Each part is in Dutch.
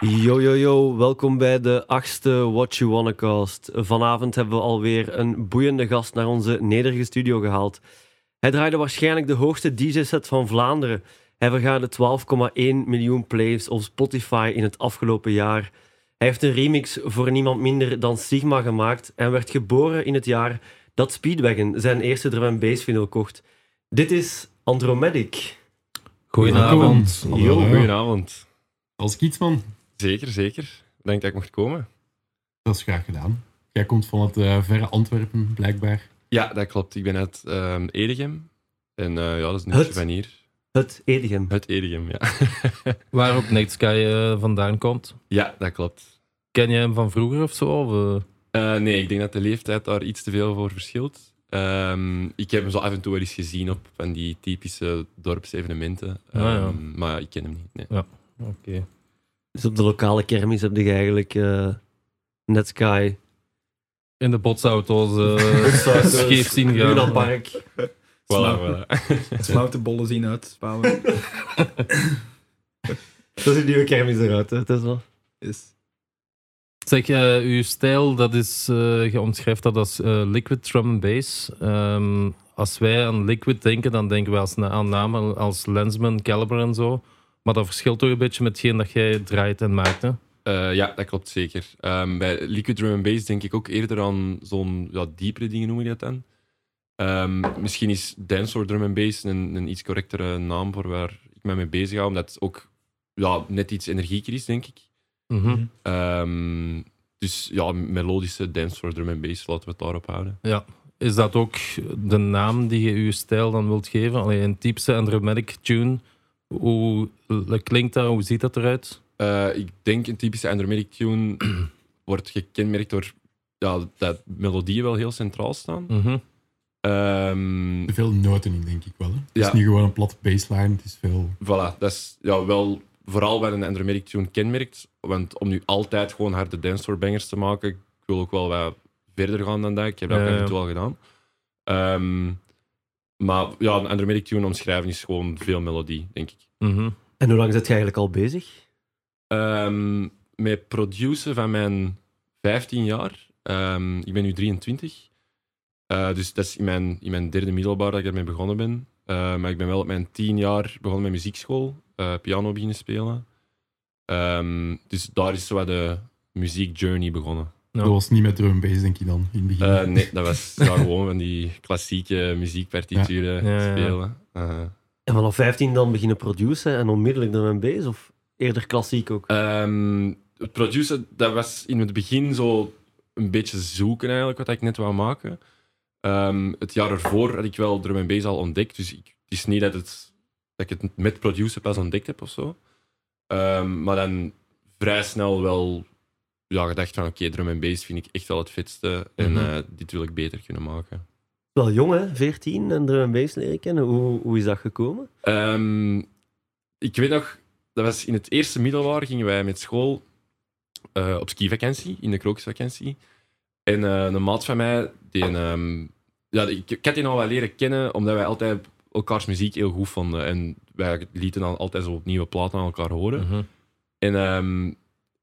Yo yo yo, welkom bij de achtste What You Wanna Cast. Vanavond hebben we alweer een boeiende gast naar onze nederige studio gehaald. Hij draaide waarschijnlijk de hoogste DJ-set van Vlaanderen. Hij vergaarde 12,1 miljoen plays op Spotify in het afgelopen jaar. Hij heeft een remix voor niemand minder dan Sigma gemaakt en werd geboren in het jaar dat Speedwagon zijn eerste drum and bass vinyl kocht. Dit is Andromedic. Goedenavond. Yo. Goedenavond. Als Kietsman, Zeker, zeker. Denk dat ik mocht komen. dat is graag gedaan. Jij komt van het eh, verre Antwerpen, blijkbaar. Ja, dat klopt. Ik ben uit ehm Edegem. En eh, ja, dat is beetje van hier. Het Edegem. Uit Edegem, ja. Waar op Nightsky eh, vandaan komt. ja, dat klopt. Ken je hem van vroeger of zo? Of, eh? Eh, nee, ik denk dat de leeftijd daar iets te veel voor verschilt. Ehm, ik heb hem zo af en toe wel eens gezien op van die typische dorpsevenementen. Ah, ja. Ehm, Maar ik ken hem niet. Nee. Oké. Dus op de lokale kermis heb je eigenlijk eh Netsky, In de botsauto's uh, scheef zien gaan. Luna Park. Voilà, voilà. Slauwtebollen zien uitspouwen. Dat is een nieuwe kermis eruit, hè? Het is wel. Is. Zeg, eh, uw stijl, dat is, eh je omschrijft dat als eh, liquid drum and bass. Ehm, als wij aan liquid denken, dan denken we als, aan namen als Lensman, Caliber en zo. Maar dat verschilt toch een beetje met hetgeen dat jij draait en maakt, hè? Eh, ja, dat klopt zeker. Ehm, bij Liquid Drum and Bass denk ik ook eerder aan zo'n ja, diepere dingen, noem je dat dan. Ehm, misschien is Dancehall Drum and Bass een, een iets correctere naam voor waar ik me mee bezig hou, omdat het ook ja, net iets energieker is, denk ik. Mhm. Ehm, dus ja, melodische Dancehall Drum and Bass, laten we het daarop houden. Is dat ook de naam die je uw stijl dan wilt geven? Alleen een typische Andromatic tune. Hoe klinkt dat? Hoe ziet dat eruit? Eh, ik denk een typische Andromatic tune wordt gekenmerkt door ja, dat melodieën wel heel centraal staan. Mhm. Te veel noten in, denk ik wel. Hè? Het Ja. is niet gewoon een platte baseline, het is veel... Voilà, dat is ja, wel vooral wat een Andromatic tune kenmerkt. Want om nu altijd gewoon harde dancefloor bangers te maken, ik wil ook wel wat verder gaan dan dat. Ik heb dat toe al gedaan. Ehm, maar ja, een Andromatic tune omschrijven is gewoon veel melodie, denk ik. Mhm. En hoe lang zit je eigenlijk al bezig? Ehm, met produceren van mijn 15 jaar. Ehm, ik ben nu 23. Eh, dus dat is in mijn, in mijn derde middelbaar dat ik ermee begonnen ben. Eh, maar ik ben wel op mijn 10 jaar begonnen met muziekschool. eh, piano beginnen spelen. Ehm, dus daar is zo wat de muziekjourney begonnen. Ja. Dat was niet met drum bass, denk ik dan, in het begin. Eh, nee, dat was ja, gewoon van die klassieke muziekpartituren Ja. Ja, ja, ja. spelen. Eh, En vanaf 15 dan beginnen produceren en onmiddellijk dan een bass? Of eerder klassiek ook? Ehm, het produceren, dat was in het begin zo een beetje zoeken eigenlijk, wat ik net wou maken. Ehm, het jaar ervoor had ik wel drum en bass al ontdekt, dus ik, het is niet dat, het, dat ik het met produceren pas ontdekt heb of zo. Ehm, maar dan vrij snel wel ja, gedacht van oké, drum en bass vind ik echt wel het vetste en Mhm. eh, dit wil ik beter kunnen maken. Wel jong hè, 14 en drum and bass leren kennen. Hoe, hoe is dat gekomen? Ehm, ik weet nog, dat was in het eerste middelbaar gingen wij met school eh, op skivakantie, in de krokusvakantie. En eh, een maat van mij, die, ehm, ja, ik, ik had die al wel leren kennen, omdat wij altijd elkaars muziek heel goed vonden. En wij lieten dan altijd zo nieuwe platen aan elkaar horen. Mhm. En ehm,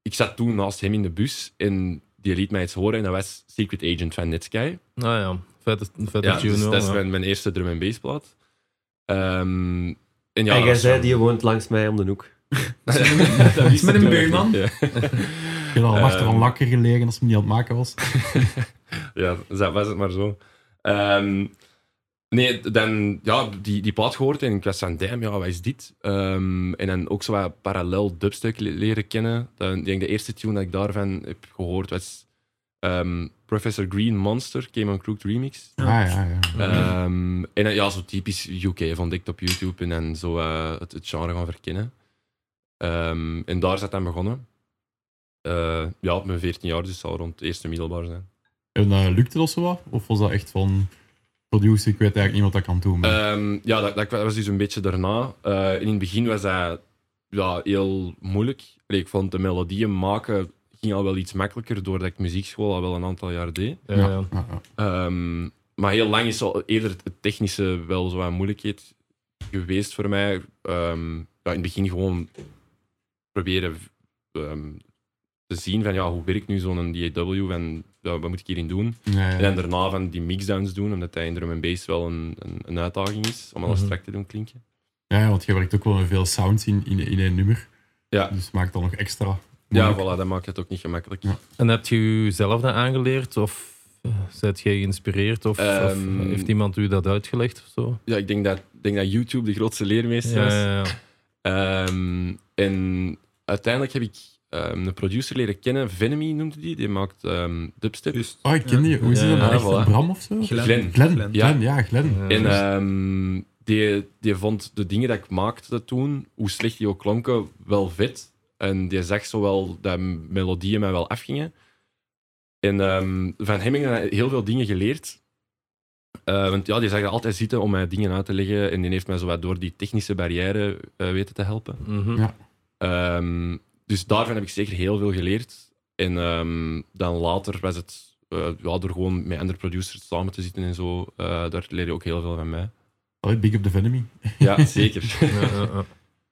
ik zat toen naast hem in de bus en die liet mij iets horen en dat was Secret Agent van Netsky. Nou ja, vette, vette Ja, dus dat is ja. mijn, mijn eerste drum en bass plaat. Ehm, en ja, en jij zei, die woont langs mij om de hoek. Dat Iets met een buurman. Ja, Ik heb al achter ehm, van lakker gelegen als hem niet aan het maken was. ja dat was het maar zo. Ehm, nee, dan ja, die, die plaat gehoord en ik was van, damn, ja, wat is dit? Ehm, en dan ook zo wat parallel dubstep le- leren kennen. Dan, ik denk de eerste tune dat ik daarvan heb gehoord was ehm, Professor Green Monster, Came on Crooked Remix. Ah, ja, ja. Ehm, en dan, ja, zo typisch UK heeft ontdekt op YouTube en dan zo eh, het, het genre gaan verkennen. Ehm, en daar is dat dan begonnen. Eh, ja, op mijn 14 jaar, dus het zal rond het eerste middelbaar zijn. En eh, lukte dat zo wat? Of was dat echt van... Producer, ik weet eigenlijk niet wat dat kan doen. maar- Ehm, ja, dat, dat was dus een beetje daarna. Eh, in het begin was dat ja, heel moeilijk. Ik vond de melodieën maken ging al wel iets makkelijker doordat ik muziekschool al wel een aantal jaar deed. Ja, ja. ja, ja. Ehm, maar heel lang is al eerder het technische wel zo'n moeilijkheid geweest voor mij. Ehm, ja, in het begin gewoon proberen ehm, te zien van ja, hoe werkt nu zo'n DAW en ja, wat moet ik hierin doen. Ja, ja. En daarna van die mixdowns doen, omdat dat in drum en bass wel een, een, een uitdaging is om alles Mhm. strak te doen klinken. Ja, want je werkt ook wel met veel sounds in, in, in één nummer. Ja. Dus maakt dan nog extra. Ja, voilà, dat maakt het ook niet gemakkelijk. Ja. En heb je jezelf dat aangeleerd? Of uh, zijt jij geïnspireerd? Of, of Ehm, heeft iemand u dat uitgelegd? Of zo? Ja, ik denk dat, ik denk dat YouTube de grootste leermeester Ja, was. ja, ja. Ehm, en uiteindelijk heb ik ehm, een producer leren kennen, Venomy noemde die, die maakt ehm, dubstep. Oh, ik ken die. Hoe is die dan? ja, Echt voilà. Bram of zo? Glenn. Glenn. Glenn. Glenn. Ja. Glenn, ja, Glenn. Ja. En ehm, die, die vond de dingen dat ik maakte toen, hoe slecht die ook klonken, wel vet. En die zag zo wel dat melodieën mij wel afgingen. En ehm, van hem heb ik heel veel dingen geleerd. Eh, want ja, die zag er altijd zitten om mij dingen uit te leggen. En die heeft mij zo wat door die technische barrière eh, weten te helpen. Mhm. Ja. Ehm, dus daarvan heb ik zeker heel veel geleerd. En ehm, dan later was het eh, ja, door gewoon met andere producers samen te zitten en zo. eh, daar leer je ook heel veel van mij. Allee, big up the Enemy. Ja, zeker. Ja.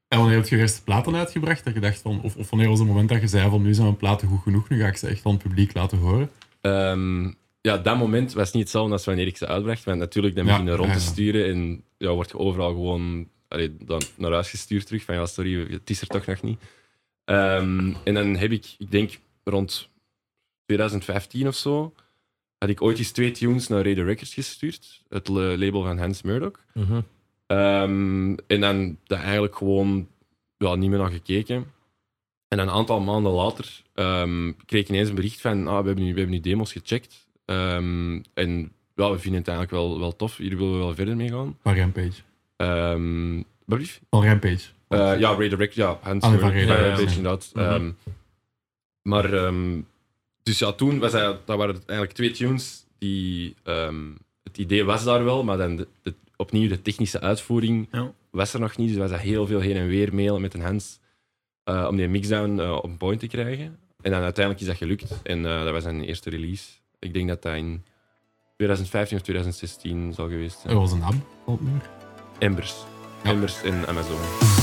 En wanneer heb je eerste platen uitgebracht? Dat je dacht van, of, of wanneer was het moment dat je zei van nu zijn mijn platen goed genoeg, nu ga ik ze echt aan het publiek laten horen? Ehm, ja, dat moment was niet hetzelfde als wanneer ik ze uitbracht. Want natuurlijk, dan begin je rond te ja, ja. sturen en ja, word je overal gewoon allee, dan naar huis gestuurd terug. Van ja, sorry, het is er toch nog niet. Ehm, en dan heb ik, ik denk rond 2015 of zo, had ik ooit eens twee tunes naar Radio Records gestuurd. Het la- label van Hans Murdoch. Mhm. Ehm, en dan daar eigenlijk gewoon ja, niet meer naar gekeken. En een aantal maanden later ehm, kreeg ik ineens een bericht van ah, we, hebben nu, we hebben nu demos gecheckt. En ja, we vinden het eigenlijk wel, wel tof. Hier willen we wel verder mee gaan. Van Rampage. Ehm wat blieft? Van Rampage. Eh, ja, Ray Direct, ja. Hans van Ray ja, inderdaad. Mhm. Ehm, maar, ehm, dus ja, toen was hij, dat waren het eigenlijk twee tunes die, ehm, het idee was daar wel, maar dan de, de- opnieuw de technische uitvoering Ja. was er nog niet. Dus was dat heel veel heen en weer mailen met een Hans eh, om die mixdown eh op point te krijgen. En dan uiteindelijk is dat gelukt en eh, dat was zijn eerste release. Ik denk dat dat in 2015 of 2016 zal geweest zijn. Dat was een het nummer. Embers. Embers en Amazon.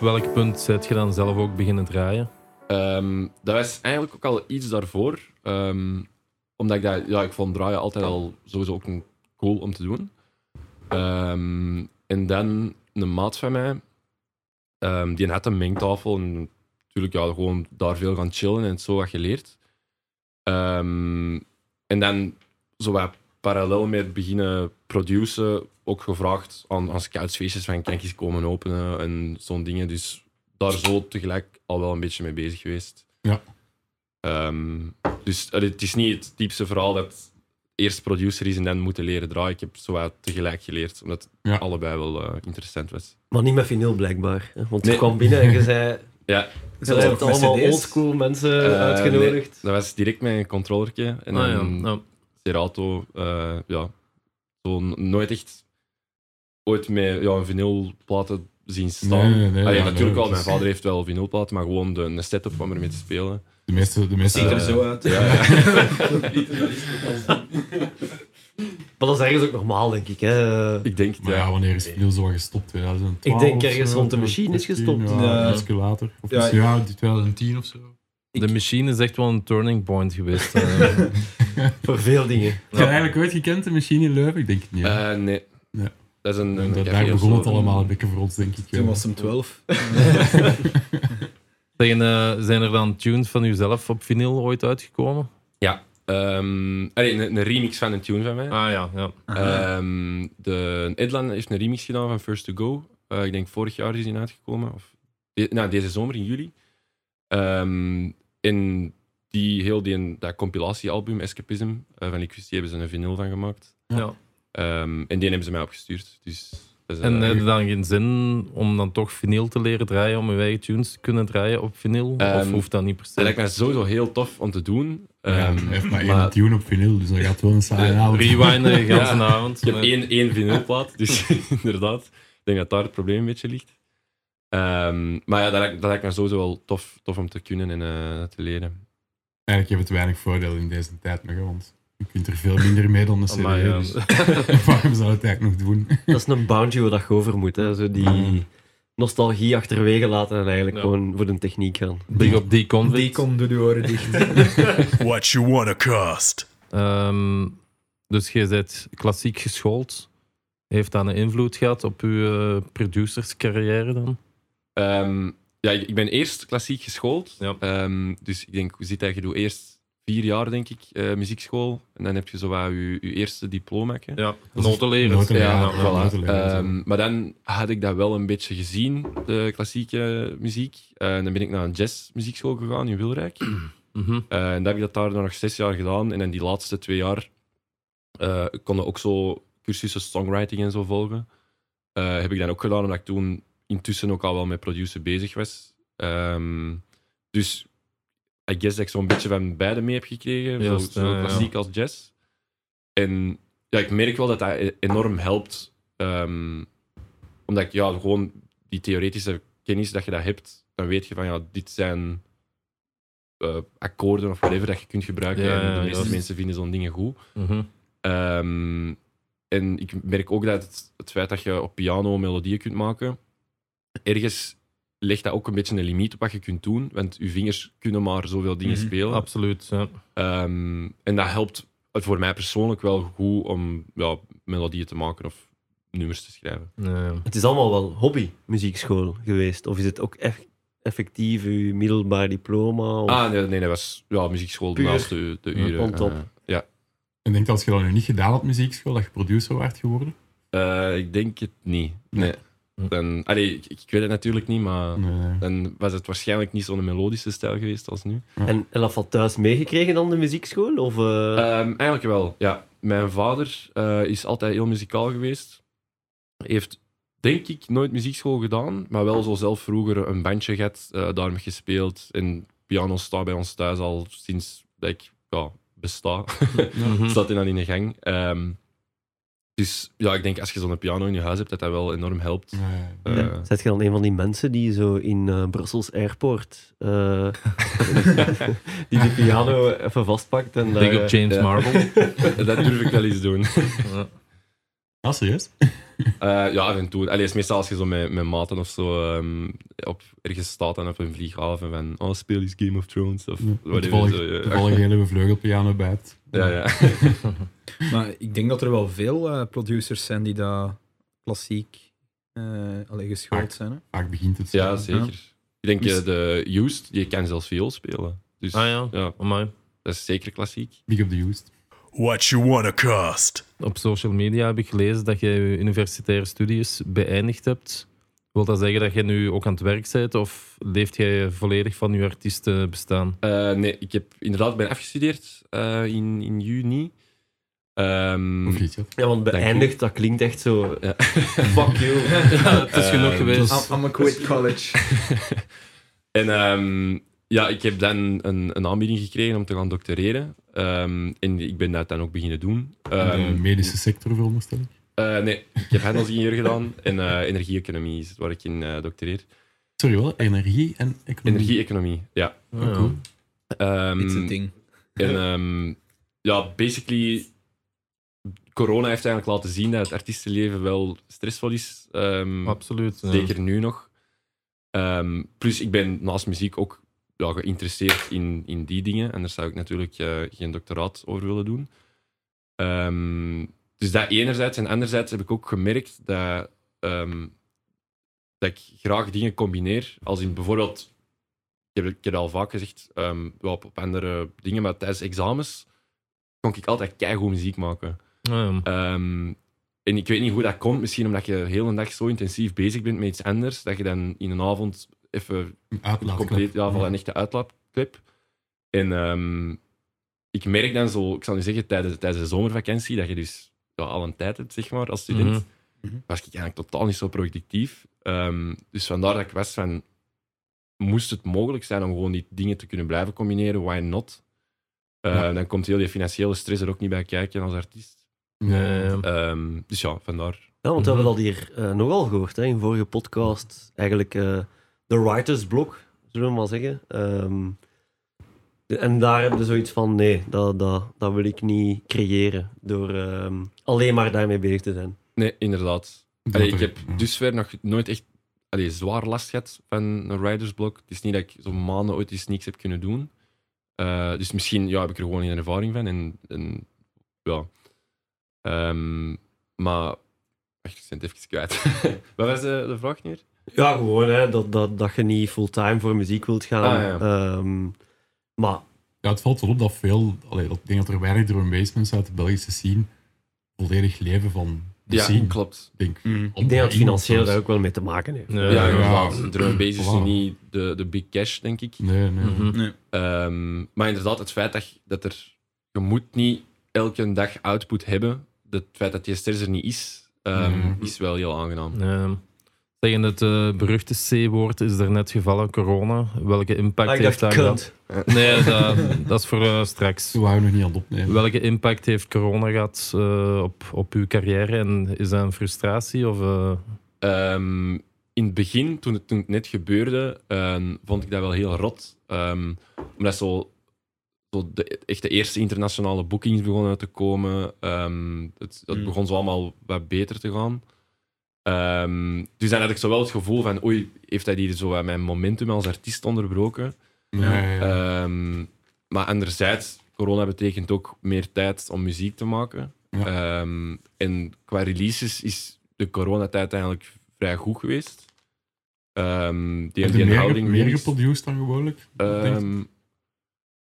Welk punt zet je dan zelf ook beginnen draaien? Ehm, dat was eigenlijk ook al iets daarvoor. Ehm, omdat ik dat, ja, ik vond draaien altijd al sowieso ook een cool om te doen. Ehm, en dan een maat van mij, die had een mengtafel en natuurlijk ja, gewoon daar veel gaan chillen en zo wat geleerd. En dan zo parallel met beginnen produceren ook gevraagd aan, aan scoutsfeestjes van kan ik eens komen openen en zo'n dingen. Dus daar zo tegelijk al wel een beetje mee bezig geweest. Ja. Ehm, dus het is niet het typische verhaal dat eerst producer is en dan moeten leren draaien. Ik heb zo wat tegelijk geleerd, omdat het Ja. allebei wel eh, interessant was. Maar niet met vinyl blijkbaar. hè. Want Nee. je kwam binnen en je zei... Ja, Je hebt allemaal oldschool mensen Eh, uitgenodigd. dat was direct met een controllertje en Ah, ja. Ja. Serato. eh, ja, zo nooit echt ooit met ja, een vinylplaten zien staan. Nee, nee, nee, Allee, ja, natuurlijk nee, wel, mijn vader heeft wel vinylplaten, maar gewoon de, een setup om ermee te spelen. De meeste, de meeste, Ziet er Eh, zo uit. Ja, ja. Maar dat is ergens ook normaal, denk ik. Hè. ik denk het, maar ja, ja. wanneer is veel zo gestopt? 2012 Ik denk ergens rond de machine is 2013, gestopt. Ja, Ja. iets later. Of Ja, ja, die 2010 of zo. De machine is echt wel een turning point geweest. eh. Voor veel dingen. Heb je eigenlijk ooit gekend, de machine in Leuven? Ik denk het niet. Eh, nee. Dat is een, een Daar- begon het allemaal een beetje voor ons, denk ik. Toen ja. was hem 12. Zeggen, eh, zijn er dan tunes van uzelf op vinyl ooit uitgekomen? Ehm, allee, een, een remix van een tune van mij. Ah ja, ja. Ehm, de Edlan heeft een remix gedaan van First to Go. Eh, ik denk vorig jaar is die uitgekomen. Of de- nou, deze zomer in juli. Ehm en die, heel die, dat compilatiealbum Escapism eh, van Liquidity hebben ze een vinyl van gemaakt. ja. Ehm, en die hebben ze mij opgestuurd. Dus, dat is, En eh, heb je dan geen zin om dan toch vinyl te leren draaien, om je eigen tunes te kunnen draaien op vinyl? of Ehm, hoeft dat niet per dat se? lijkt mij sowieso heel tof om te doen. Ja, Ehm, hij heeft maar één tune op vinyl, dus dat gaat wel een saaie Eh, avond. Rewinden de hele Ja. avond. Ik heb maar- één, één vinylplaat, dus inderdaad. Ik denk dat daar het probleem een beetje ligt. Ehm, maar ja, dat lijkt, dat lijkt me sowieso wel tof, tof om te kunnen en eh, te leren. Eigenlijk heeft het weinig voordeel in deze tijd nog, want je kunt er veel minder mee dan een CD. Amai, ja. dus waarom zou het eigenlijk nog doen? Dat is een boundary waar dat je over moet. Hè. Zo die nostalgie achterwege laten en eigenlijk Ja. gewoon voor de techniek gaan. Big op. Die komt door de oren dicht. What you wanna cost? Ehm, dus je bent klassiek geschoold. Heeft dat een invloed gehad op uw eh, producerscarrière dan? Ehm, ja, ik ben eerst klassiek geschoold. Ja. Ehm, dus ik denk, hoe zit dat? Je doet eerst vier jaar, denk ik, eh, muziekschool. En dan heb je zo wat je, je eerste diploma. hè. Ja, Dat is- notenleren. noten leren, Ja, ja, voilà. Ehm, maar dan had ik dat wel een beetje gezien, de klassieke muziek. Eh, en dan ben ik naar een jazzmuziekschool gegaan in Wilrijk. Mhm. Eh, en dan heb ik dat daar nog zes jaar gedaan. En dan die laatste twee jaar eh konden ook zo cursussen songwriting en zo volgen. Eh, heb ik dan ook gedaan, omdat ik toen intussen ook al wel met produceren bezig was. Ehm, dus I guess dat ik zo'n beetje van beide mee heb gekregen. Zo, Juist, zo ja, ja. klassiek als jazz. En ja, ik merk wel dat dat e- enorm helpt. Ehm, omdat ik ja, gewoon die theoretische kennis dat je dat hebt, dan weet je van ja, dit zijn eh, akkoorden of whatever dat je kunt gebruiken. Ja, en de meeste mensen vinden zo'n dingen goed. Mhm. Ehm, en ik merk ook dat het, het feit dat je op piano melodieën kunt maken, ergens legt dat ook een beetje een limiet op wat je kunt doen, want je vingers kunnen maar zoveel dingen Mhm, spelen. Absoluut. Ja. Ehm, en dat helpt voor mij persoonlijk wel goed om ja, melodieën te maken of nummers te schrijven. Ja. Het is allemaal wel hobby muziekschool geweest. Of is het ook echt effectief uw middelbaar diploma? Of... Ah, nee, nee, dat was ja, muziekschool Puur naast de, de Ja, uren. Eh, ja, Ik denk dat als je dat nu niet gedaan had, muziekschool, dat je producer werd geworden. Eh, ik denk het niet. Nee. Dan, allee, ik, ik weet het natuurlijk niet, maar Nee. dan was het waarschijnlijk niet zo'n melodische stijl geweest als nu. En, en dat valt thuis meegekregen dan de muziekschool? Of, eh, Ehm, eigenlijk wel, ja. Mijn vader eh, is altijd heel muzikaal geweest. Heeft, denk ik, nooit muziekschool gedaan, maar wel zo zelf vroeger een bandje gehad, eh daarmee gespeeld. En piano staat bij ons thuis al sinds dat ik ja, besta. Mhm. staat hij dan in de gang. Ehm, dus ja, ik denk als je zo'n piano in je huis hebt, dat dat wel enorm helpt. Nee. Eh, ja. Zet je dan een van die mensen die zo in eh, Brussels Airport eh, die die piano even vastpakt en eh, op James ja. Marble. dat durf ik wel eens doen. Ja. Ah, serieus? Eh, ja, af en toe. Allee, is meestal als je zo met, met maten of zo ehm, op, ergens staat en op een vlieghaven van oh, speel eens Game of Thrones of whatever. Toevallig, zo, ja. toevallig heel even vleugelpiano bij het. Ja, ja. Maar ik denk dat er wel veel eh, producers zijn die daar klassiek eh allee, geschoold zijn. Hè? Vaak begint het zo. ja, zeker. Ik denk de Used, die kan zelfs viool spelen. Dus Ah ja, ja, amai. dat is zeker klassiek. Big op de Used. What You Wanna Cast. Op social media heb ik gelezen dat je je universitaire studies beëindigd hebt. Wil dat zeggen dat je nu ook aan het werk bent of leeft jij volledig van je artiestenbestaan? Eh, nee, ik heb inderdaad ben afgestudeerd eh, in, in juni. Ehm, Of niet, ja. Ja, want beëindigd, dat klinkt echt zo... Ja. Fuck you. het is genoeg Eh, geweest. I'm, I'm a quit college. en ehm, ja, ik heb dan een, een aanbieding gekregen om te gaan doctoreren. Ehm, en ik ben dat dan ook beginnen doen. In Ehm, de medische sector, veronderstel ik. eh, nee, ik heb handelsingenieur gedaan en eh energie-economie is waar ik in eh, doctoreer. Sorry, wel? Energie en economie. Energie-economie, ja. Ja. cool. Ehm, It's a ding. En ehm, ja, basically, corona heeft eigenlijk laten zien dat het artiestenleven wel stressvol is. Ehm, Absoluut. ja. Zeker nu nog. Ehm, plus, ik ben naast muziek ook ja, geïnteresseerd in, in die dingen. En daar zou ik natuurlijk eh, geen doctoraat over willen doen. Ehm, dus dat enerzijds. En anderzijds heb ik ook gemerkt dat, ehm, dat ik graag dingen combineer. Als in bijvoorbeeld, ik heb, ik heb het al vaak gezegd, wel op, op andere dingen, maar tijdens examens kon ik altijd keigoed muziek maken. Ja. En ik weet niet hoe dat komt. Misschien omdat je de hele dag zo intensief bezig bent met iets anders, dat je dan in een avond even compleet ja, van een echte uitlaatklep. En ehm, ik merk dan zo, ik zal nu zeggen, tijdens, tijdens de zomervakantie, dat je dus ja, al een tijd hebt, zeg maar, als student. Mhm. was ik eigenlijk totaal niet zo productief. Ehm, dus vandaar dat ik was van, moest het mogelijk zijn om gewoon die dingen te kunnen blijven combineren, why not? Eh, Ja. Dan komt heel die financiële stress er ook niet bij kijken als artiest. Ja. Ehm, dus ja, vandaar. Ja, want we hebben Mhm. dat hier eh, nogal gehoord hè, in vorige podcast. Eigenlijk eh, de writer's block, zullen we maar zeggen. Ehm, de- en daar hebben we zoiets van, nee, dat, dat, dat wil ik niet creëren door ehm, alleen maar daarmee bezig te zijn. Nee, inderdaad. Allee, er- ik heb dusver nog nooit echt allee, zwaar last gehad van een ridersblok. Het is niet dat ik zo'n maanden ooit eens niks heb kunnen doen. Eh, dus misschien ja, heb ik er gewoon geen ervaring van. En, en ja. Ehm, maar. Wacht, ik ben het even kwijt. Wat was de, de vraag nu? Ja, gewoon hè, dat, dat, dat je niet fulltime voor muziek wilt gaan. Ah, ja. Ehm, maar Ja, het valt wel op dat veel... Allee, dat, ik denk dat er weinig drum mensen uit de Belgische scene volledig leven van de Ja, scene. klopt. Ik denk, Mm. ik denk dat financieel daar ook wel mee te maken heeft. Ja, Ja, ja, inderdaad. Drum bass is Voilà. niet de, de big cash, denk ik. Nee, nee. Mhm. Ehm, maar inderdaad, het feit dat, je- dat er... Je moet niet elke dag output hebben. Het feit dat die stress er niet is, ehm, is wel heel aangenaam. Ja. Zeggen het eh, beruchte C-woord is er net gevallen, corona. Welke impact heeft dat gehad? Nee, dat, dat is voor eh, straks. We nog niet aan het opnemen. Welke impact heeft corona gehad eh, op, op uw carrière? En is dat een frustratie? Of, eh, Ehm, in het begin, toen het, toen het net gebeurde, ehm, vond ik dat wel heel rot. Ehm, omdat zo, zo de, echt de eerste internationale boekings begonnen te komen. Ehm, het, het Mm. begon zo allemaal wat beter te gaan. Ehm, dus dan had ik zo wel het gevoel van, oei, heeft dat hier zo mijn momentum als artiest onderbroken? Ja. Ehm, maar anderzijds, corona betekent ook meer tijd om muziek te maken. Ja. Ehm, en qua releases is de coronatijd eigenlijk vrij goed geweest. Ehm die, Heb die je meer, houding meer geproduced dan gewoonlijk?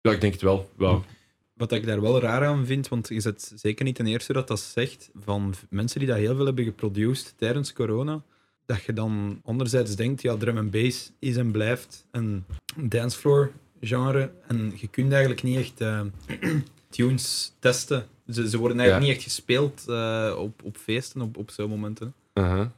ja, ik denk het wel. Ja. Wat ik daar wel raar aan vind, want je zet zeker niet ten eerste dat dat zegt van mensen die dat heel veel hebben geproduced tijdens corona, dat je dan anderzijds denkt, ja, drum and bass is en blijft een dancefloor genre en je kunt eigenlijk niet echt eh, tunes testen. Ze, ze worden eigenlijk Ja. niet echt gespeeld eh, op, op feesten, op, op zo'n momenten.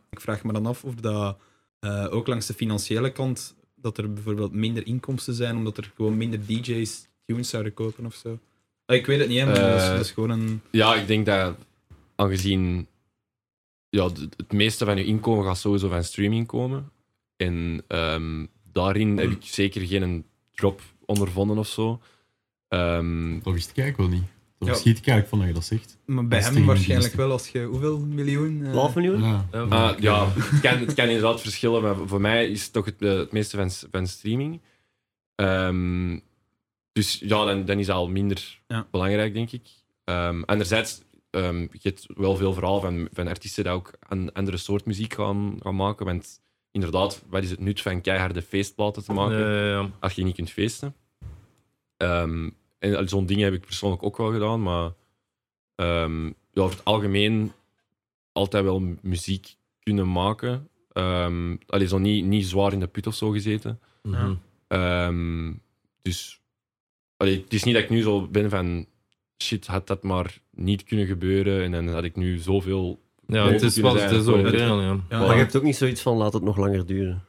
Ik vraag me dan af of dat eh, ook langs de financiële kant, dat er bijvoorbeeld minder inkomsten zijn, omdat er gewoon minder DJ's tunes zouden kopen of zo. Ah, Ik weet het niet, hè, maar dat, is, Eh, dat is gewoon een... Ja, ik denk dat aangezien ja, het meeste van je inkomen gaat sowieso van streaming komen. En ehm, daarin heb ik zeker geen drop ondervonden of zo. Ehm, Dat wist ik eigenlijk wel niet. Dat Ja. schiet ik eigenlijk van dat je dat zegt. Maar bij dat hem waarschijnlijk wel als je... Hoeveel miljoen? eh, 12 miljoen? Ja. ah, ja, het kan, het kan inderdaad verschillen, maar voor mij is het toch het, eh, het meeste van, van streaming. Ehm, dus ja, dan, dan is dat al minder Ja. belangrijk, denk ik. Ehm, anderzijds, ehm je hebt wel veel verhalen van, van artiesten die ook een andere soort muziek gaan, gaan maken. Want inderdaad, wat is het nut van keiharde feestplaten te maken als je niet kunt feesten? Ehm, en zo'n dingen heb ik persoonlijk ook wel gedaan, maar ehm, ja, over het algemeen altijd wel muziek kunnen maken. Ehm allee, zo niet, niet zwaar in de put of zo gezeten. Dus allee, het is niet dat ik nu zo ben van shit, had dat maar niet kunnen gebeuren en dan had ik nu zoveel. Ja, het is wat het is ook. Ja. Ja, Maar je hebt ook niet zoiets van laat het nog langer duren.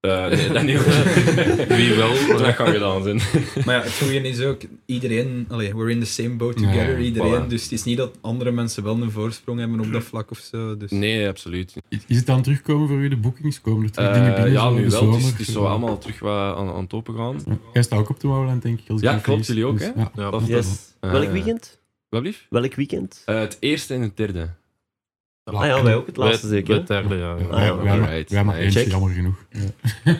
Eh, nee, dat niet. Wie wel? Dat kan gedaan zijn. Maar ja, het goede is ook, iedereen, allee, we're in the same boat together, iedereen. voilà. Dus het is niet dat andere mensen wel een voorsprong hebben op dat vlak of zo. Dus. Nee, absoluut. Is het dan terugkomen voor u, de boekings? Komen er terug Eh, dingen binnen? ja, nu de wel. Het is, zomer? het is zo allemaal terug wat aan, aan het open gaan. Ja. Jij staat ook op Tomorrowland, denk ik. Als Ja, klopt, jullie ook, Dus, hè? ja. Yes. Welk weekend? Wat blieft? Welk weekend? Eh, het eerste en het derde. Ah ja, wij ook het laatste zeker. het derde, ja. Ja, Ah, wij, ja, wij, maar eentje, check. jammer genoeg. Ja.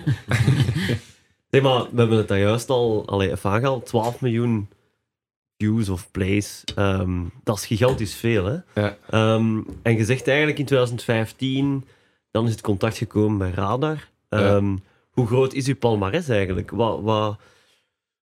Nee, maar we hebben het daar juist al, allee, vaak al 12 miljoen views of plays. Ehm, dat is gigantisch veel, hè? Ja. Ehm, en je zegt eigenlijk in 2015, dan is het contact gekomen bij Radar. Ja. Ehm, Hoe groot is uw palmarès eigenlijk? Wat, wat,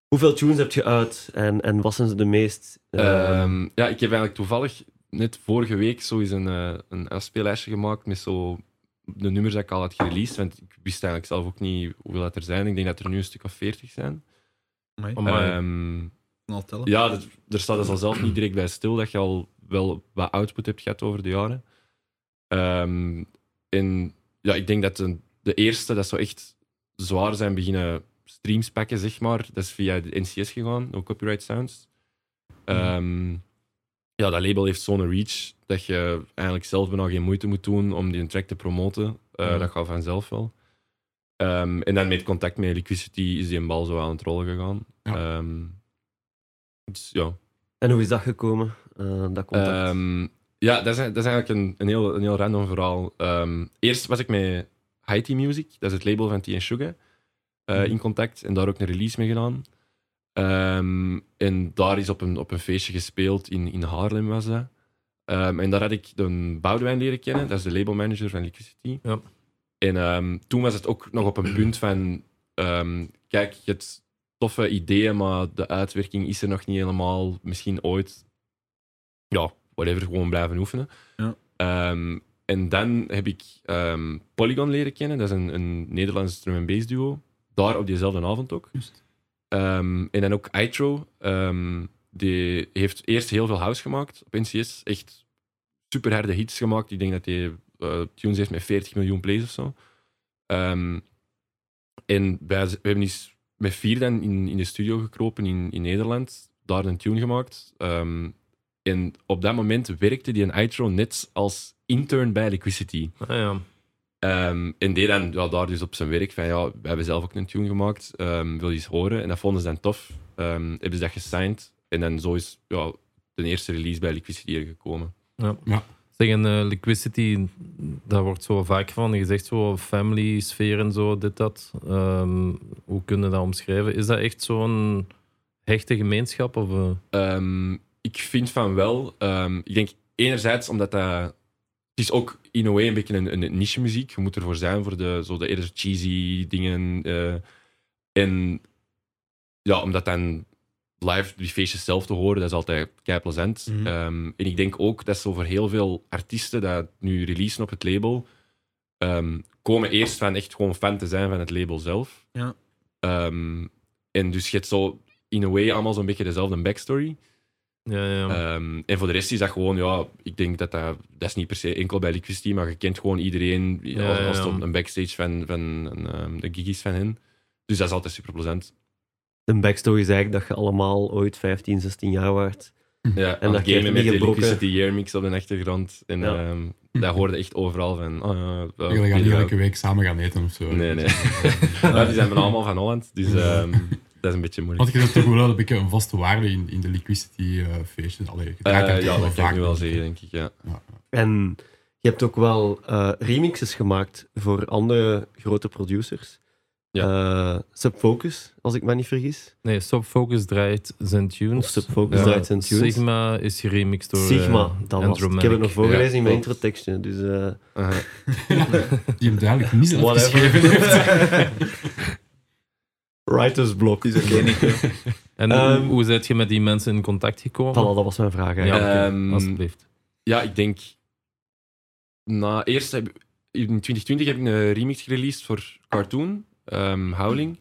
hoeveel tunes heb je uit en, en wat zijn ze de meest... ja, ik heb eigenlijk toevallig net vorige week zo eens een, eh, een LSP-lijstje gemaakt met zo de nummers dat ik al had gereleased. Want ik wist eigenlijk zelf ook niet hoeveel dat er zijn. Ik denk dat er nu een stuk of 40 zijn. Amai, Amai. Ehm, al tellen. ja, er, er staat dus al zelf niet direct bij stil dat je al wel wat output hebt gehad over de jaren. Ehm, en ja, ik denk dat de, de eerste dat zo echt zwaar zijn beginnen streams pakken, zeg maar. Dat is via de NCS gegaan, No Copyright Sounds. Ehm, ja, dat label heeft zo'n reach dat je eigenlijk zelf bijna geen moeite moet doen om die track te promoten. Eh, Ja. Dat gaat vanzelf wel. Ehm, en dan met contact met Liquidity is die een bal zo aan het rollen gegaan. Ja. Ehm, dus ja. En hoe is dat gekomen, eh, dat contact? Ehm, ja, dat is, dat is eigenlijk een, een, heel, een heel random verhaal. Eerst was ik met Haiti Music, dat is het label van T Sugar, eh, in contact en daar ook een release mee gedaan. Ehm, en daar is op een, op een feestje gespeeld in, in Haarlem was dat. Ehm, en daar had ik de Boudewijn leren kennen, dat is de labelmanager van Liquidity. Ja. En ehm, toen was het ook nog op een punt van, kijk, je hebt toffe ideeën, maar de uitwerking is er nog niet helemaal. Misschien ooit, ja, whatever, gewoon blijven oefenen. Ja. En dan heb ik Polygon leren kennen, dat is een, een Nederlands drum and bass duo. Daar op diezelfde avond ook. Ehm, en dan ook Itro. ehm, die heeft eerst heel veel house gemaakt op NCS. Echt super harde hits gemaakt. Ik denk dat hij eh, tunes heeft met 40 miljoen plays of zo. Ehm, en we hebben eens met vier dan in, in de studio gekropen in, in Nederland. Daar een tune gemaakt. En op dat moment werkte die een Itro net als intern bij Liquidity. Ah, ja. Ehm, en deed dan ja, daar dus op zijn werk van ja, we hebben zelf ook een tune gemaakt, ehm, wil je eens horen? En dat vonden ze dan tof. Ehm, hebben ze dat gesigned en dan zo is ja, de eerste release bij Liquidity er gekomen. Zeg, en eh, liquidity, daar wordt zo vaak van gezegd, zo family sfeer en zo, dit, dat. Ehm, hoe kunnen we dat omschrijven? Is dat echt zo'n hechte gemeenschap? Of, eh? Ehm, ik vind van wel. Ehm, ik denk enerzijds omdat dat. Het is ook in a way een beetje een, een niche muziek. Je moet ervoor zijn voor de, zo de eerder cheesy dingen. eh, en ja, omdat dan live die feestjes zelf te horen, dat is altijd kei plezant. Mhm. Ehm, en ik denk ook dat zo voor heel veel artiesten dat nu releasen op het label, ehm, komen eerst van echt gewoon fan te zijn van het label zelf. Ja. Ehm, en dus je hebt zo in a way allemaal zo'n beetje dezelfde backstory. Ja, ja. Ehm, en voor de rest is dat gewoon, ja, ik denk dat dat, dat is niet per se enkel bij Liquidity, maar je kent gewoon iedereen Ja, als, ja, als het een backstage van, van een, ehm, de gig is van hen. Dus dat is altijd super plezant. De backstory is eigenlijk dat je allemaal ooit 15, 16 jaar waard. Ja, En dat gamen met de gebroken. Liquidity Year Mix op de achtergrond. En Ja. ehm, dat hoorde echt overal van. Oh, ja, wel, Jullie gaan niet elke week samen gaan eten of zo. Nee, nee. Ja, die zijn bijna allemaal van Holland, dus ehm, dat is een beetje moeilijk. Want je hebt toch wel een beetje een vaste waarde in, in de liquidity eh, feestjes. Allee, je Eh, draait ja, dat kan vaak ik nu wel zeggen, denk ik. Ja. En je hebt ook wel eh, remixes gemaakt voor andere grote producers. Eh, Subfocus, als ik me niet vergis. Nee, Subfocus draait zijn Of tunes. Subfocus Ja. draait zijn tunes. Sigma is geremixed door Sigma, dat was. Ik heb het nog voorgelezen Ja, in mijn introtekstje. Dus eh, Aha. Die hem duidelijk niet Whatever. geschreven heeft. Writer's block. Het is oké, Nico. En Ehm, hoe, hoe zijt je met die mensen in contact gekomen? Voilà, dat was mijn vraag. Ja, Ehm, alsjeblieft. Ja, ik denk. Na eerst heb, in 2020 heb ik een remix gereleased voor Cartoon, ehm, Howling.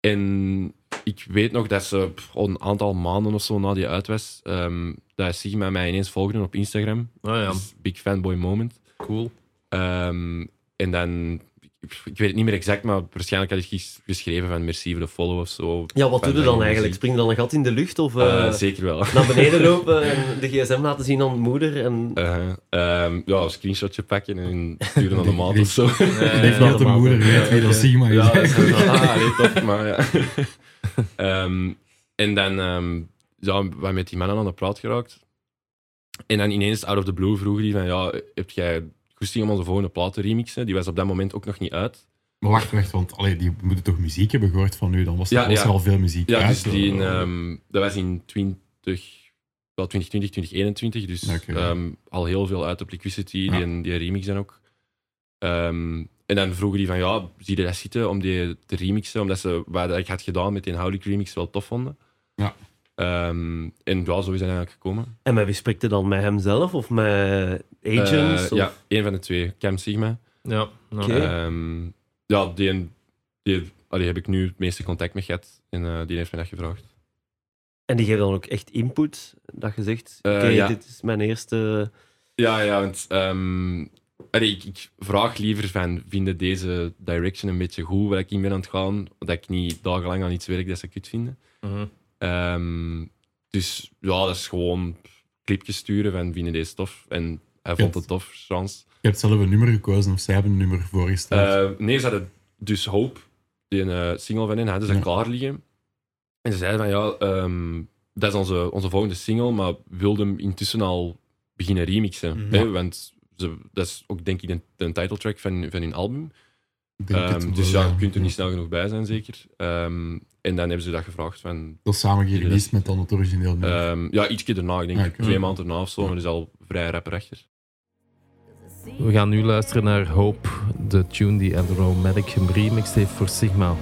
En ik weet nog dat ze een aantal maanden of zo na die uit was, ehm, dat Sigma mij ineens volgde op Instagram. Oh ja, Dus big fanboy moment. cool. Ehm, en dan, ik, weet het niet meer exact, maar waarschijnlijk had ik ges- geschreven van merci voor de follow of zo. Ja, wat doe je dan eigenlijk? Spring je dan een gat in de lucht of Eh, eh, zeker wel. naar beneden lopen en de gsm laten zien aan moeder? En... Uh, um, ja, een screenshotje pakken en sturen naar de maat of zo. Niet dat de de moeder weet ja, dat oké. Sigma is. Ja, dat is ah, nee, maar ja. Ehm, en dan um, ja, met die mannen aan de praat geraakt. En dan ineens, out of the blue, vroegen die van, ja, heb jij goesting om onze volgende plaat te remixen? Die was op dat moment ook nog niet uit. Maar wacht, wacht, want allee, die moeten toch muziek hebben gehoord van u? Dan was, Ja, was ja. er al veel muziek Ja, uit. dus die in, ehm, dat was in 20, wel 2020, 2021, dus ehm, al heel veel uit op Liquidity, die, die remix dan ook. Ehm, en dan vroegen die van, ja, zie je dat zitten om die te remixen? Omdat ze wat ik had gedaan met die Howlik remix wel tof vonden. Ja. Ehm, en ja, zo is het eigenlijk gekomen. En met wie spreekt je dan? Met hemzelf of met agents? Eh, of- Ja, één van de twee, Cam Sigma. Ja, ja. Oké. Ehm, ja, die, die, allee, heb ik nu het meeste contact mee gehad en eh, die heeft me dat gevraagd. En die geven dan ook echt input? Dat je zegt, Eh, oké, ja. dit is mijn eerste... Ja, ja, want ehm, allee, ik, ik vraag liever van, vinden deze direction een beetje goed waar ik in ben aan het gaan, dat ik niet dagenlang aan iets werk dat ze kut vinden. Mhm. Ehm, dus ja, dat is gewoon clipjes sturen van, vinden deze tof? En hij vond het tof, chance. Je hebt zelf een nummer gekozen of zij hebben een nummer voorgesteld. Eh, nee, ze hadden dus Hope, die een eh, single van hen, hadden ze Ja. klaar liggen. En ze zeiden van, ja, ehm, dat is onze, onze volgende single, maar wilden hem intussen al beginnen remixen. Mhm. hè, want ze, dat is ook, denk ik, de, de titeltrack van, van hun album. Het Ehm, wel, dus ja, je kunt er niet snel genoeg bij zijn, zeker. Ehm, en dan hebben ze dat gevraagd van... Dat is samen gereleased met dan het origineel nummer. ehm, ja, ietsje daarna, ik denk Ja, oké. twee maanden daarna of zo, maar dat is al vrij rapper achter. We gaan nu luisteren naar Hope, de tune die Andromatic geremixed heeft voor Sigma.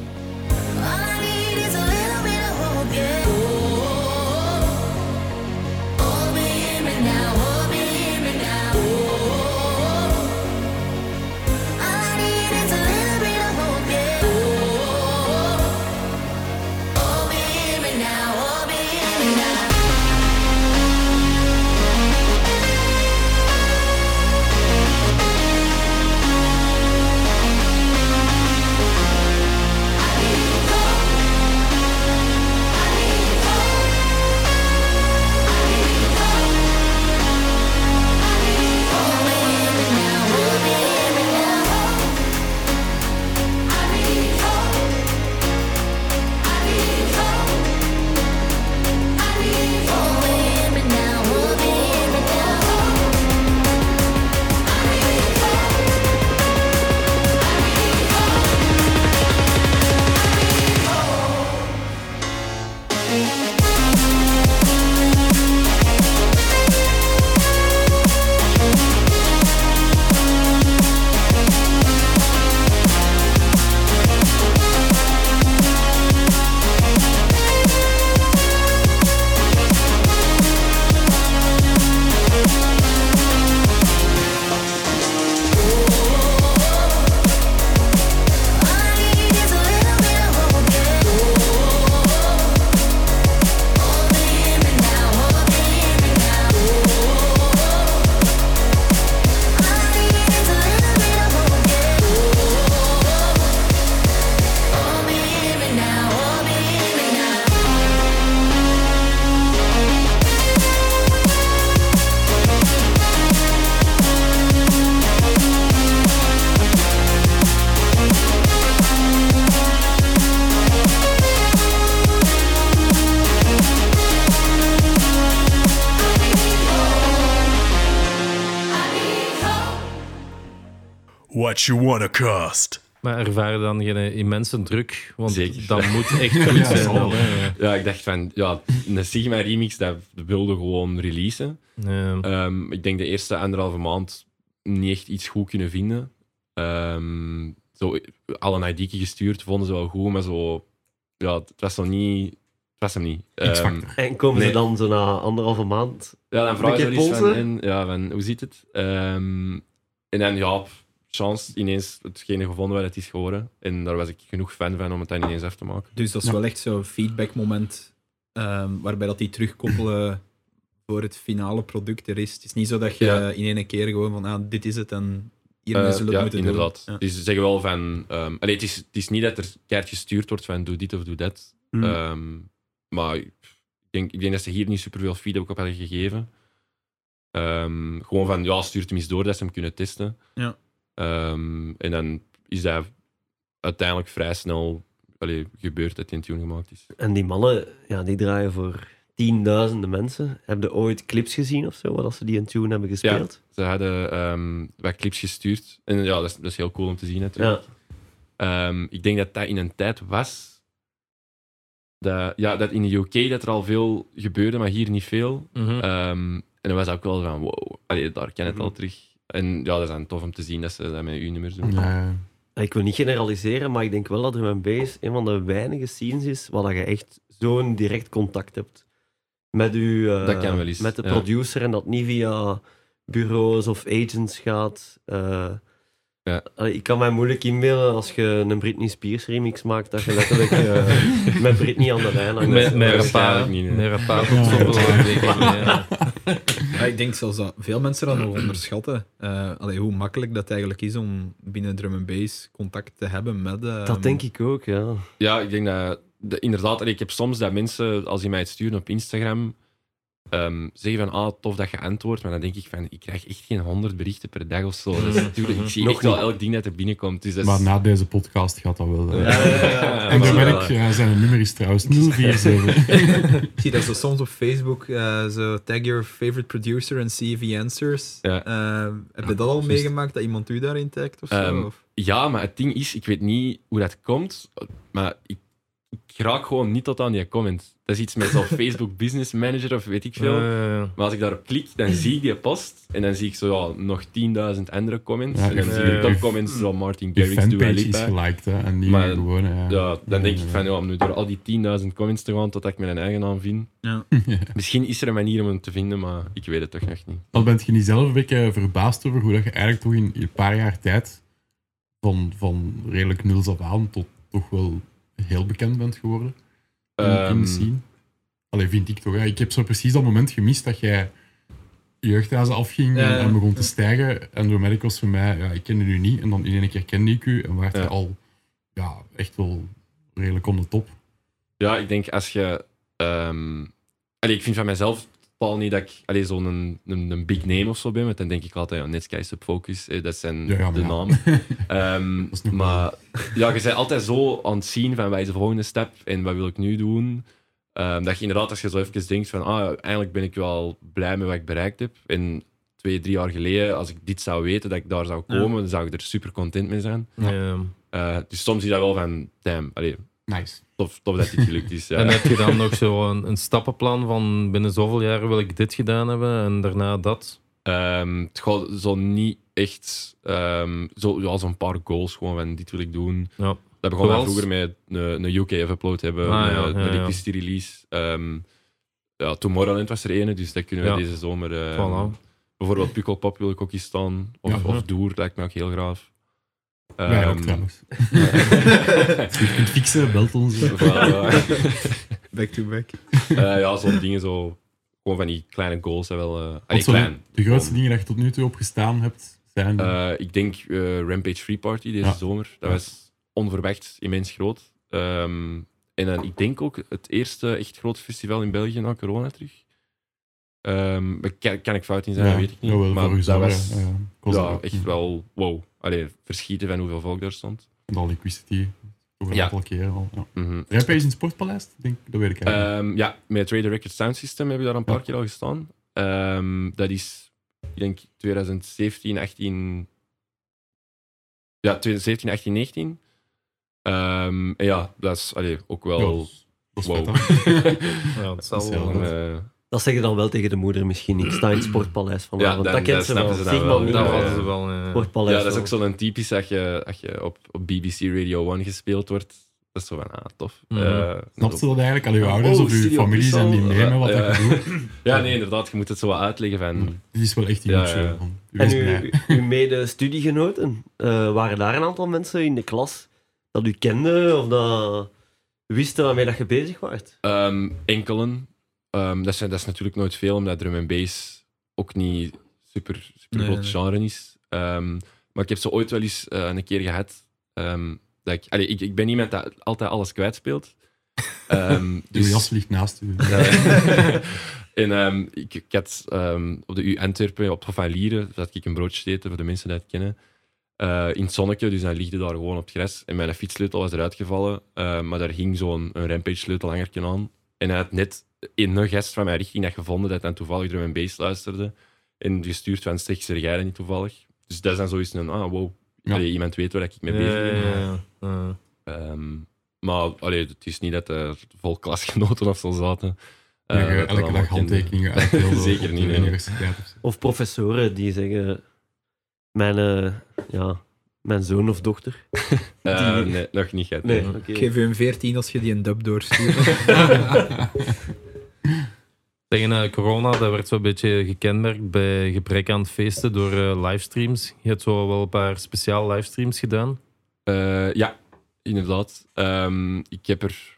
What you wanna cost? Maar ervaar je dan geen immense druk? Want Zeker. dat moet echt goed Ja, zijn. dan. Ja. Ja, ik dacht van, ja, een Sigma remix, dat wilde gewoon releasen. Ja. Ehm, ik denk de eerste anderhalve maand niet echt iets goed kunnen vinden. Ehm, zo al een gestuurd, vonden ze wel goed, maar zo, ja, het was zo niet, het was hem niet. Ehm. En komen Nee. ze dan zo na anderhalve maand? ja, dan vragen ze Een wel keer iets van, en, ja, van, hoe zit het? Ehm, en dan, ja, chance ineens hetgene gevonden wat het is geworden. En daar was ik genoeg fan van om het dan ineens af te maken. Dus dat is Ja. wel echt zo'n feedback-moment ehm, waarbij dat die terugkoppelen voor het finale product er is. Het is niet zo dat je Ja. in één keer gewoon van ah, dit is het en hiermee Eh, zullen we ja, het moeten inderdaad. doen. Ja. Dus ze zeggen wel van... ehm, allee, het, is, het is niet dat er keihard gestuurd wordt van doe dit of doe dat. Hmm. Ehm, maar ik denk, ik denk dat ze hier niet superveel feedback op hebben gegeven. Ehm, gewoon van, ja, stuurt hem eens door dat ze hem kunnen testen. Ja. Ehm, en dan is dat uiteindelijk vrij snel allee, gebeurd dat die een tune gemaakt is. En die mannen, ja, die draaien voor tienduizenden mensen. Heb je ooit clips gezien of zo, wat ze die in tune hebben gespeeld? Ze hadden ehm, wat clips gestuurd. En ja, dat is, dat is heel cool om te zien natuurlijk. Ja. Ehm, ik denk dat dat in een tijd was. Dat, ja, dat in de UK dat er al veel gebeurde, maar hier niet veel. Mhm. Ehm, en dan was ook wel van wow, allee, daar ken het Mhm. al terug. En ja, dat is dan tof om te zien dat ze dat met uw nummers doen. Ja, Ik wil niet generaliseren, maar ik denk wel dat drum and bass een van de weinige scenes is waar dat je echt zo'n direct contact hebt. Met, u, eh, Dat kan wel eens, met de ja. producer en dat niet via bureaus of agents gaat. Eh, Ja. ik kan mij moeilijk inbeelden als je een Britney Spears remix maakt, dat je letterlijk eh, met Britney aan de lijn hangt. Met, met Rapa, niet, nee. met Rapa tot Ja. zoveel weken. Ja. Ja, ik denk zelfs dat veel mensen dat nog onderschatten. Eh, allee, hoe makkelijk dat eigenlijk is om binnen drum and bass contact te hebben met... ehm, Dat denk ik ook, ja. Ja, ik denk dat, dat inderdaad, ik heb soms dat mensen, als die mij het sturen op Instagram, ehm, zeggen van, ah, tof dat je antwoordt, maar dan denk ik van, ik krijg echt geen honderd berichten per dag of zo. Dat is natuurlijk, ik zie Nog echt wel elk ding dat er binnenkomt. Dus dat is- Maar na deze podcast gaat dat wel. eh. Ja, ja, ja, En daar ben ik, ja, zijn nummer is trouwens 047. Ik zie dat zo soms op Facebook, eh, zo tag your favorite producer and see if he answers. Ja. Eh, heb je dat al juist. meegemaakt, dat iemand u daarin tagt of zo? Ehm, Of- Ja, maar het ding is, ik weet niet hoe dat komt, maar ik, ik raak gewoon niet tot aan die comment. Dat is iets met zo'n Facebook Business Manager of weet ik veel. Eh, Maar als ik daarop klik, dan zie ik die post en dan zie ik zo ja, nog 10.000 andere comments. Ja, en dan zie ik je- de comments van Martin Garrix, Dua fanpage is Lipa. geliked, hè, en niet Maar- gewoon... Ja, Ja, dan denk ik Ja, van, ja, om nu door al die 10.000 comments te gaan totdat ik mijn eigen naam vind. Ja. Misschien is er een manier om hem te vinden, maar ik weet het toch nog niet. Al bent je niet zelf een beetje verbaasd over hoe dat je eigenlijk toch in een paar jaar tijd van, van redelijk nul af aan tot toch wel heel bekend bent geworden in, in de scene? Allee, vind ik toch. Hè. Ik heb zo precies dat moment gemist dat jij jeugdhuizen afging Ja, en, begon te stijgen. En door was voor mij, ja, ik kende u niet. En dan in één keer kende ik u en werd je al ja, echt wel redelijk on de top. Ja, ik denk als je. allee, ik vind van mezelf totaal niet dat ik allee, zo'n een, een, een big name of zo ben. Want dan denk ik altijd, ja, Netsky Subfocus, eh, dat zijn Ja, ja, maar de ja. naam. Ehm, maar ja, je bent altijd zo aan het zien van wat is de volgende stap en wat wil ik nu doen. Ehm, dat je inderdaad, als je zo even denkt van, ah, eigenlijk ben ik wel blij met wat ik bereikt heb. En twee, drie jaar geleden, als ik dit zou weten, dat ik daar zou Ja. komen, dan zou ik er super content mee zijn. ja. Eh, dus soms is dat wel van, damn, allee, Nice. tof, tof dat dit gelukt is. Ja. En heb je dan nog zo een, een stappenplan van binnen zoveel jaren wil ik dit gedaan hebben en daarna dat? Ehm, het gaat zo niet echt. ehm zo, ja, zo'n paar goals gewoon van dit wil ik doen. Ja. Dat begon Zoals? vroeger met een, een UK upload hebben, Ah, een, ja, een ja, ja. Electricity release. Ehm, ja, Tomorrowland was er ene, dus dat kunnen we Ja. deze zomer. Voilà. Bijvoorbeeld Pukkelpop wil ik ook eens staan. Of, Ja. of Doer, lijkt me ook heel graaf. Wij ook Ehm, trouwens. Als je het kunt fixen, belt ons. Back to back. Eh, ja, zo'n dingen zo. Gewoon van die kleine goals zijn wel. eh allee, Wat zo klein. de grootste dingen dat je tot nu toe opgestaan hebt, zijn... eh, ik denk eh, Rampage Free Party deze Ja. zomer. Dat Ja. was onverwacht immens groot. Ehm, en dan, ik denk ook het eerste echt grote festival in België na corona terug. Ehm, maar kan, kan ik fout in zijn, ja, dat weet ik niet. jawel, maar dat zomer, was ja, ja. Ja, echt wel wow. Allee, verschieten van hoeveel volk daar stond. Al Equicity. Toch een Ja. aantal keren al. Ja. Mhm. Rampage in het Sportpaleis? Ik Denk, dat weet ik eigenlijk. Ehm, ja, met Radio Record Sound System heb ik daar een paar Ja. keer al gestaan. Ehm, dat is, ik denk, 2017, 18... Ja, 2017, 18, 19. Ehm, en ja, dat is allee, ook wel... Ja, dat is wow. Ja, het zal Dat is heel wel. goed. Dat zeg je dan wel tegen de moeder misschien. Ik sta in het Sportpaleis vanavond. dan- dat kent ze wel. ze wel. moeder, Ja, Dat ja, hadden eh, ze wel. ja. Sportpaleis. Ja, dat is ook zo'n typisch dat je, als je op, op BBC Radio 1 gespeeld wordt. Dat is zo van, ah, tof. Je dat eigenlijk? Al je Ja, ouders oh, of je Studio familie zijn die mee met wat Ja. je doet. Ja, nee, inderdaad. Je moet het zo wat uitleggen van... Dit is wel echt Ja, ja. man. En uw, uw mede-studiegenoten, eh, waren daar een aantal mensen in de klas dat u kende of dat wisten waarmee dat je bezig was? Ehm, enkelen. Ehm, dat, zijn, dat is natuurlijk nooit veel, omdat drum en bass ook niet super, super Nee, groot nee. genre is. Ehm, maar ik heb zo ooit wel eens eh, een keer gehad. ehm, dat ik, allee, ik, ik ben iemand dat altijd alles kwijtspeelt. Uw dus, jas ligt naast u. En ik, ik had op de U Antwerpen, op van Lieren, dat ik een broodje te eten voor de mensen die het kennen. eh, in het zonnetje, dus dan liegde daar gewoon op het gras. En mijn fietssleutel was eruit gevallen, eh, maar daar hing zo'n een Rampage-sleutelhangertje aan. En hij had net in een gast van mijn richting dat gevonden dat hij toevallig door mijn bass luisterde. En gestuurd van, zeg, zeg jij dat niet toevallig? Dus dat is dan zoiets een, ah, wow, Ja. Allee, iemand weet waar ik mee bezig ja, ben. ja, ja. Ehm, maar allee, het is niet dat er vol klasgenoten of zo zaten. Eh, elke dag handtekeningen uitdeelde Zeker niet, de nee. universiteit. Of zo. Of professoren die zeggen: Mijn, eh, ja, mijn zoon of dochter. Eh, Die- nee, nog niet gehad. Nee. Ik geef u een 14 als je die een dub doorstuurt. Tegen eh, corona, dat werd zo'n beetje gekenmerkt bij gebrek aan feesten door eh, livestreams. Je hebt zo wel een paar speciaal livestreams gedaan. Eh, ja, inderdaad. Ehm, ik heb er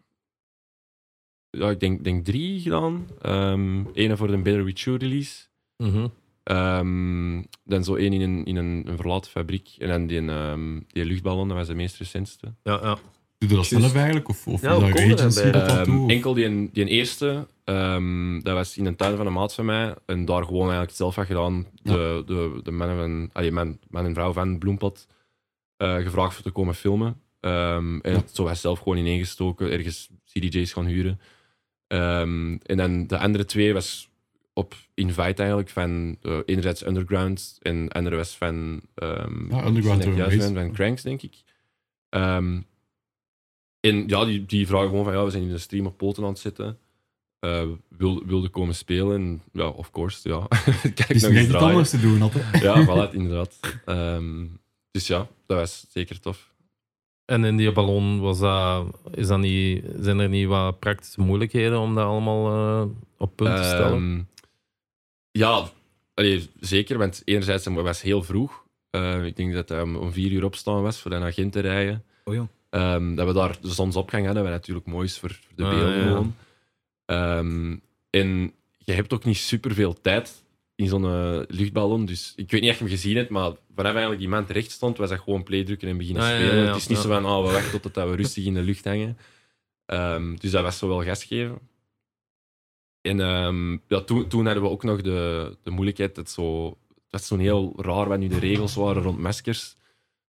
ja, ik denk, denk drie gedaan. Eén Ene voor de Better With You release. Mhm. Ehm, dan zo één in, een, in een, een verlaten fabriek. En dan die, ehm, die luchtballon, dat was de meest recentste. Ja, ja. Doe je dat zelf eigenlijk? Of, of Ja, dat agency dat dat Ehm? Of- enkel die, een- die een eerste, ehm, dat was in een tuin van een maat van mij. En daar gewoon eigenlijk zelf had gedaan. De, de, de mannen van, allee, man, man en vrouw van Bloempad eh, gevraagd voor te komen filmen. Ehm, en het zo was zelf gewoon ineengestoken, ergens CDJ's gaan huren. Ehm, en dan de andere twee was op invite eigenlijk van eh, enerzijds Underground en was van um, Ja, Underground Drum and Bass. van Cranks, denk ik. Ehm, en ja, die, die vragen gewoon van ja, we zijn in de stream op poten aan het zitten. Eh wil, wilde komen spelen. En ja, of course, ja. Kijk Het is nog iets draaien. anders te doen, hè? Ja, voilà, inderdaad. Ehm, dus ja, dat was zeker tof. En in die ballon was dat, is dat niet, zijn er niet wat praktische moeilijkheden om dat allemaal eh, op punt te stellen? Ehm, ja, allee, zeker. Want enerzijds het was heel vroeg. Eh, ik denk dat hij om, om vier uur opstaan was voor een agent te rijden. Oh ja. Ehm, dat we daar de zonsopgang hadden, wat natuurlijk mooi is voor, voor de Ah, beelden. ja. Ehm, en je hebt ook niet superveel tijd in zo'n eh, luchtballon. Dus ik weet niet of je hem gezien hebt, maar vanaf eigenlijk die man terecht stond, was dat gewoon playdrukken en beginnen Ah, spelen. ja, ja, het is niet ja. zo van, oh, we wachten totdat we rustig in de lucht hangen. Ehm, dus dat was zo wel gas geven. En ehm, ja, toen, toen hadden we ook nog de, de moeilijkheid dat zo... Het was zo'n heel raar wat nu de regels waren rond maskers.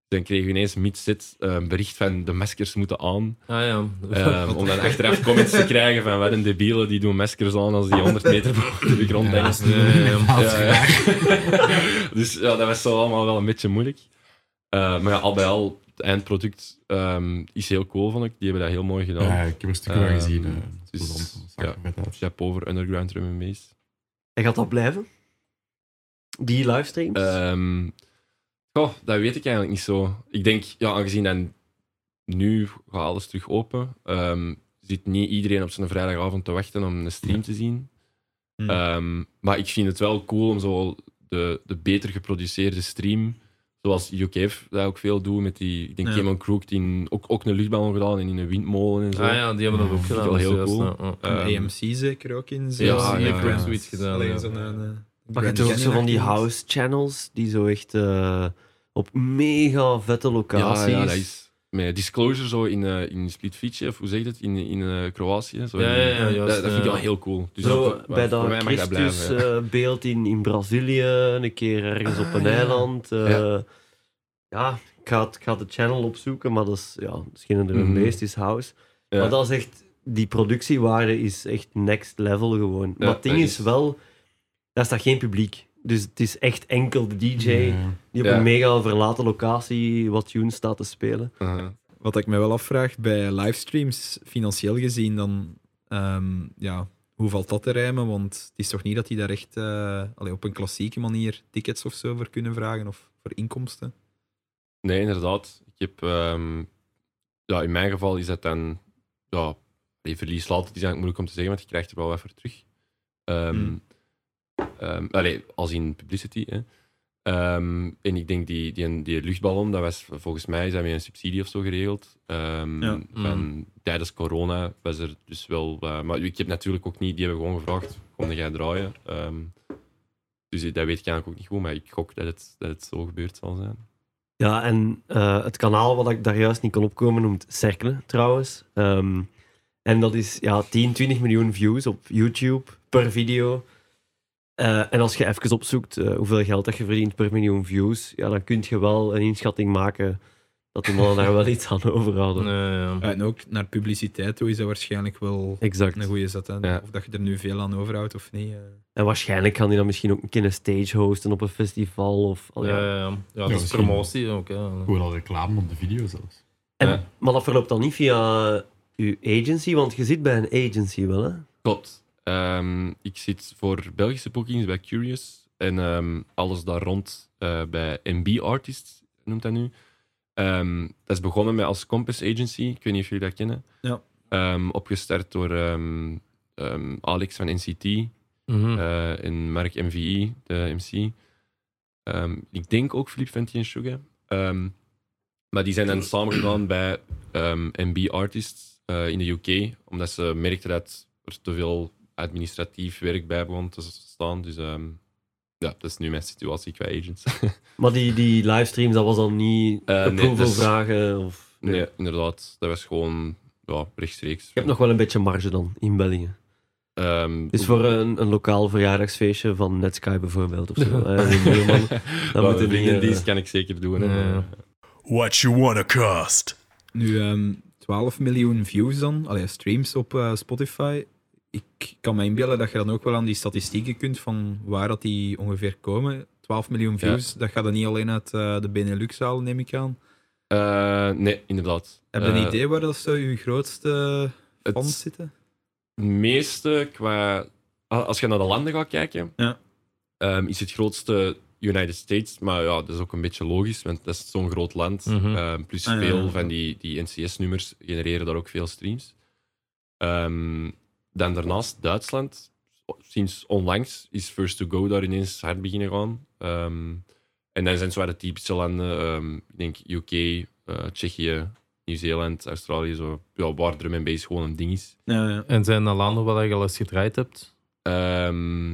Dan kregen we ineens mid-sit eh, een bericht van de maskers moeten aan. ah ja. Ehm, om dan achteraf comments te krijgen van wat een debielen die doen maskers aan als die 100 meter boven de grond Ja, hangen. Ja, ja, ja. Ja, ja. dus ja, dat was zo allemaal wel een beetje moeilijk. Eh, maar ja, al bij al, het eindproduct ehm, is heel cool, vond ik. Die hebben dat heel mooi gedaan. Ja, ik heb er stukken van Ehm, gezien. eh, dus, ja. Chapeau voor Underground Drum Bass. En gaat dat blijven? Die livestreams? Ehm, goh, dat weet ik eigenlijk niet zo. Ik denk, ja, aangezien dan nu gaat alles terug open, ehm, zit niet iedereen op zijn vrijdagavond te wachten om een stream te zien. Hmm. Ehm, maar ik vind het wel cool om zo de, de beter geproduceerde stream, zoals UKF dat ook veel doet met die, ik denk Ja. Cayman Crook, die ook, ook een luchtballon gedaan en in een windmolen en zo. Ah ja, die hebben dat ook ik gedaan. wel heel dat is cool. juist, ja, ja. En Ehm, AMC zeker ook in. ja, zo'n- ja, ja. zoiets gedaan. Alleen ja. zo'n, Maar je hebt ook zo van die house channels die zo echt eh, op mega vette Ja, locaties. ja, dat is met Disclosure zo in, eh in Splitvice, of hoe zeg je het, in, in eh, Kroatië. Zo Ja, in- ja, ja, dat, juist, dat vind ik wel heel cool. Dus Zo, dat- bij dat dat blijven. ja. Christusbeeld in, in Brazilië, een keer ergens op een Ah, ja. eiland. eh, Ja. ja, ik, ga ik ga de channel opzoeken, maar dat is, ja, dat drum Mhm. bass, het is house. Ja. Maar dat is echt, die productiewaarde is echt next level gewoon. maar het ding dat is is- wel, daar staat geen publiek. Dus het is echt enkel de DJ Ja. die op Ja. een mega verlaten locatie wat tunes staat te spelen. Uh-huh. Wat ik me wel afvraag bij livestreams, financieel gezien, dan. ehm, ja, hoe valt dat te rijmen? Want het is toch niet dat die daar echt eh, allee, op een klassieke manier tickets of zo voor kunnen vragen of voor inkomsten? Nee, inderdaad. Ik heb, ehm, ja, in mijn geval is dat dan, ja, die verlies laat, het is eigenlijk moeilijk om te zeggen, want je krijgt er wel wat voor terug. Ehm Hmm. Ehm, allee, als in publicity. Hè. Ehm, en ik denk die, die, die luchtballon, dat was volgens mij is dat met een subsidie of zo geregeld. Ehm, Ja. van, Tijdens corona was er dus wel. maar ik heb natuurlijk ook niet, die hebben gewoon gevraagd: kom jij draaien? Ehm, dus dat weet ik eigenlijk ook niet goed, maar ik gok dat het, dat het zo gebeurd zal zijn. Ja, en eh, het kanaal wat ik daar juist niet kon opkomen noemt Cercle trouwens. Ehm, en dat is ja, 10, 20 miljoen views op YouTube per video. Eh, en als je even opzoekt eh, hoeveel geld dat je verdient per miljoen views, ja, dan kun je wel een inschatting maken dat die mannen daar wel iets aan overhouden. Nee, ja. Ja, en ook naar publiciteit toe is dat waarschijnlijk wel Exact. een goede zet. hè. Ja. Of dat je er nu veel aan overhoudt of niet. eh. En waarschijnlijk gaan die dan misschien ook een keer een stage hosten op een festival. Of, al Ja, ja. ja, ja. ja, dat is promotie ook. Hè. Gewoon al reclame op de video zelfs. En, Ja. Maar dat verloopt dan niet via uw agency, want je zit bij een agency wel, hè? Klopt. Ehm, ik zit voor Belgische bookings bij Curious en ehm, alles daar rond eh, bij MB Artists, noemt dat nu. Ehm, dat is begonnen met als Compass Agency, ik weet niet of jullie dat kennen. Ja. Ehm, opgestart door ehm, ehm, Alex van NCT Mhm. eh, en Mark MVI, de MC. Ehm, ik denk ook Philippe Venti en Suga. Ehm, maar die zijn dan samengegaan bij ehm, MB Artists eh, in de UK, omdat ze merkten dat er te veel administratief werk bij begon te staan. Dus ehm, ja, dat is nu mijn situatie qua agents. Maar die, die livestreams, dat was dan niet Eh, nee, approval dat is- vragen? Of... nee, inderdaad, dat was gewoon ja, rechtstreeks. Je hebt nog wel een beetje marge dan in België. Ehm, Dus voor een, een lokaal verjaardagsfeestje van Netsky bijvoorbeeld. Of zo, maar moeten die, eh, kan ik zeker doen. hè. Ja. What you wanna cost? Nu, ehm 12 miljoen views dan, allee, streams op eh, Spotify. Ik kan me inbeelden dat je dan ook wel aan die statistieken kunt van waar dat die ongeveer komen. 12 miljoen views, dat gaat dan niet alleen uit eh, de Benelux halen, neem ik aan. Eh, nee, inderdaad. Heb je een Eh, idee waar dat zo je grootste het- fans zitten? meeste qua. Als je naar de landen gaat kijken, Ja. ehm, is het grootste United States. Maar ja, dat is ook een beetje logisch, want dat is zo'n groot land. Mhm. Ehm, plus Ah, ja, veel ja. van die, die NCS-nummers genereren daar ook veel streams. Ehm, dan daarnaast Duitsland. Sinds onlangs is First to Go daar ineens hard beginnen gaan. Ehm, en dan zijn zo de typische landen, ehm, ik denk UK, eh, Tsjechië, Nieuw-Zeeland, Australië, zo, ja, waar drum en bass gewoon een ding is. Ja, ja. En zijn er landen waar je al eens gedraaid hebt? Ehm,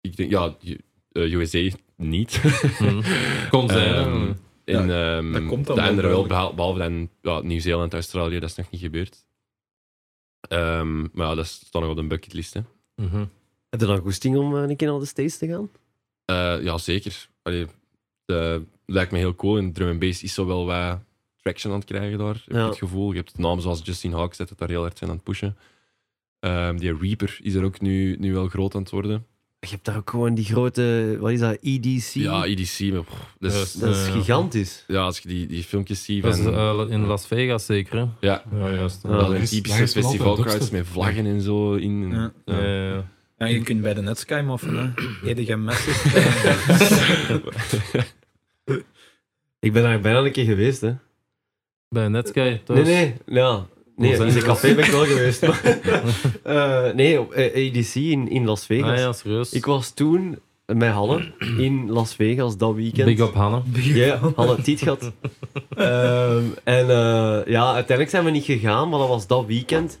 ik denk, ja, U- eh, USA niet. Mhm. Kon zijn. dat komt dan de wel andere wel, behalve dan ja, Nieuw-Zeeland, Australië, dat is nog niet gebeurd. Ehm, maar ja, dat staat nog op de bucketlist. Hè. Mhm. Heb je dan goesting om eh, een keer naar de States te gaan? Eh, ja, zeker. Allee, de, lijkt me heel cool. En drum and bass is zo wel wat traction aan het krijgen daar, heb Ja. het gevoel. Je hebt namen zoals Justin Hawks dat het daar heel hard zijn aan het pushen. Ehm, die Reaper is er ook nu, nu wel groot aan het worden. Je hebt daar ook gewoon die grote, wat is dat, EDC? Ja, EDC, maar pff, dat is, dat is Ja. gigantisch. ja, als je die, die filmpjes ziet Dat is van... eh, in Las Vegas zeker. Hè? ja, Ja, juist. Ja. dat is- typische festivalcrowds met vlaggen en zo in. En- Ja. ja. Ja, ja, ja. Ja, je kunt bij de Netsky moffen, hè. EDGM Massive. Ik ben daar bijna een keer geweest, hè. Bij Netsky. thuis. Nee, nee, ja. Nee, in de café ben ik wel geweest. maar- Eh, nee, op eh, EDC in, in Las Vegas. Ah ja, serieus. Ik was toen met Halle in Las Vegas dat weekend. Big up Hanne. Ja, Halle Tietgat. Ehm en eh, ja, uiteindelijk zijn we niet gegaan, maar dat was dat weekend.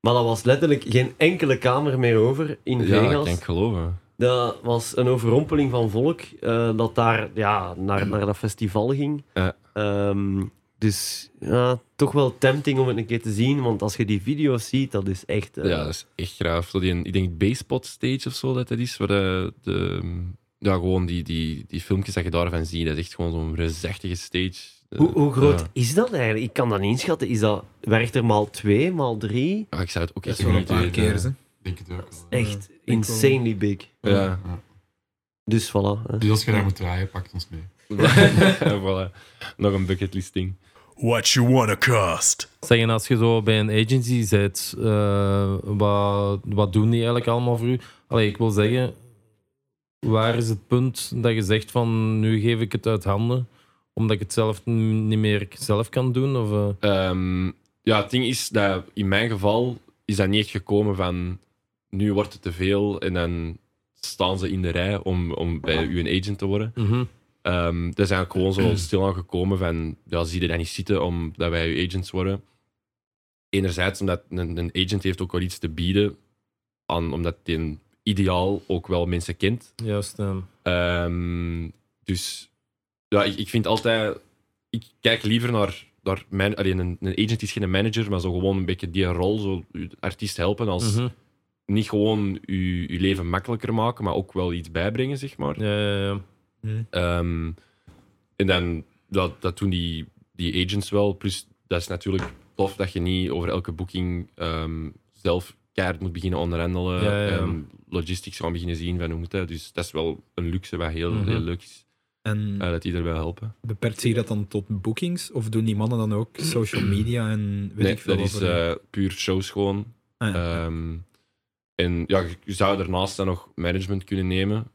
Maar dat was letterlijk geen enkele kamer meer over in Ja, Vegas. dat kan ik geloven. Dat was een overrompeling van volk eh, dat daar ja, naar, naar dat festival ging. Ja. Ehm, dus ja, toch wel tempting om het een keer te zien, want als je die video's ziet, dat is echt... eh, Ja, dat is echt graaf. Zo die, ik denk Basepot Stage of zo dat dat is, waar de, de, ja, gewoon die, die, die filmpjes dat je daarvan ziet, dat is echt gewoon zo'n reusachtige stage. Eh, Hoe, hoe groot Ja. is dat eigenlijk? Ik kan dat niet inschatten. Is dat, werkt er maal twee, maal drie? Ja, ik zou het ook Dat echt is wel een niet paar weten. keer, hè. denk het ook wel. Echt insanely big. Ja. Ja. Dus voilà. hè. Dus als je daar moet draaien, pakt ons mee. Voilà. Nog een bucketlisting. What you wanna cost? Zeggen, als je zo bij een agency zit, eh, wat, wat doen die eigenlijk allemaal voor u? Allee, ik wil zeggen, waar is het punt dat je zegt van nu geef ik het uit handen, omdat ik het zelf niet meer zelf kan doen? Of, eh? Ehm, ja, het ding is dat in mijn geval is dat niet echt gekomen van nu wordt het te veel en dan staan ze in de rij om, om bij u een agent te worden. Mhm. Dat is eigenlijk gewoon zo stilaan gekomen van ja, zie je dat niet zitten omdat wij agents worden. Enerzijds omdat een, een agent heeft ook wel iets te bieden, aan, omdat hij een ideaal ook wel mensen kent. Juist. eh. Ehm, dus ja, ik, ik vind altijd... Ik kijk liever naar... naar mijn, allee, een, een agent is geen manager, maar zo gewoon een beetje die rol, zo artiest helpen. Als, Mhm. Niet gewoon uw, uw leven makkelijker maken, maar ook wel iets bijbrengen, zeg maar. Ja, ja, ja. Ehm, en dan, dat, dat doen die, die agents wel. Plus, dat is natuurlijk tof dat je niet over elke boeking ehm, zelf keihard moet beginnen onderhandelen. Ja, ja, ja. ehm, logistics gaan beginnen zien van hoe moet dat. Dus dat is wel een luxe wat heel, Mhm. heel leuk is. En eh, dat die er wel helpen. beperkt zich dat dan tot bookings? Of doen die mannen dan ook social media en weet Nee, ik veel dat is er- eh, puur shows gewoon. Ah, en ja, je- zou daarnaast dan nog management kunnen nemen.